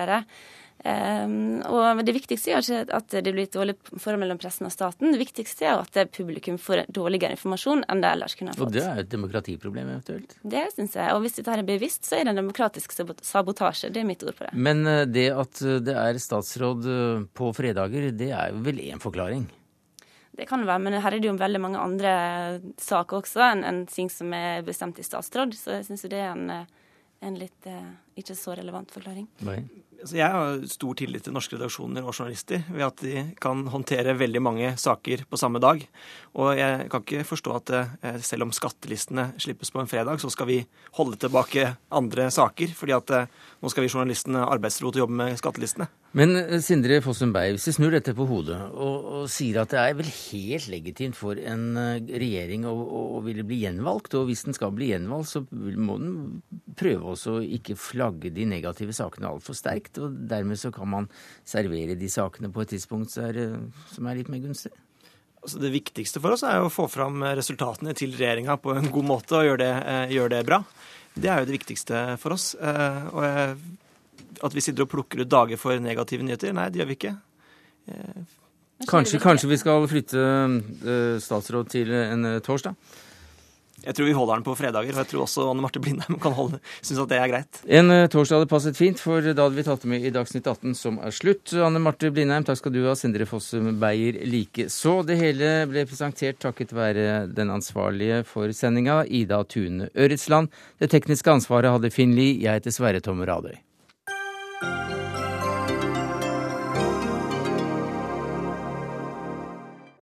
Um, og Det viktigste er ikke at det blir et dårlig forhold mellom pressen og staten. Det viktigste er at publikum får dårligere informasjon enn det ellers kunne ha fått. Og Det er et demokratiproblem eventuelt? Det syns jeg. Og hvis dette er bevisst, så er det en demokratisk sabotasje. Det er mitt ord på det. Men eh, det at eh, det er statsråd eh, på fredager, det er jo vel én forklaring? Det kan det være, men her er det jo veldig mange andre saker også enn en ting som er bestemt i statsråd. Så jeg syns det er en, en litt ikke så relevant forklaring. Nei. Altså, jeg har stor tillit til norske redaksjoner og journalister ved at de kan håndtere veldig mange saker på samme dag. Og jeg kan ikke forstå at eh, selv om skattelistene slippes på en fredag, så skal vi holde tilbake andre saker, fordi at eh, nå skal vi journalistene arbeidsro til å jobbe med skattelistene. Men eh, Sindre Fossum Beyer, hvis vi snur dette på hodet og, og, sier at det er vel helt legitimt for en regjering å, å, å ville bli gjenvalgt, og hvis den skal bli gjenvalgt, så må den prøve også å ikke flagge de negative sakene altfor sterkt og dermed så kan man servere de sakene på et tidspunkt som er, som er litt mer gunstig? Altså det viktigste for oss er å få fram resultatene til regjeringa på en god måte og gjøre det, gjør det, bra. Det er jo det viktigste for oss. Eh, og at vi sitter og plukker ut dager for negative nyheter, nei, det gjør vi ikke. Eh, kanskje, kanskje vi skal flytte statsråd til en torsdag? Jeg tror vi holder den på fredager, og jeg tror også Anne Marte Blindheim kan holde, synes at det er greit. En uh, torsdag hadde passet fint, for da hadde vi tatt det med i Dagsnytt 18, som er slutt. Anne Marte Blindheim, takk skal du ha. Sindre Fossum Beyer likeså. Det hele ble presentert takket være den ansvarlige for sendinga, Ida Tune Øretsland. Det tekniske ansvaret hadde Finn Lie. Jeg heter Sverre Tom Radøy.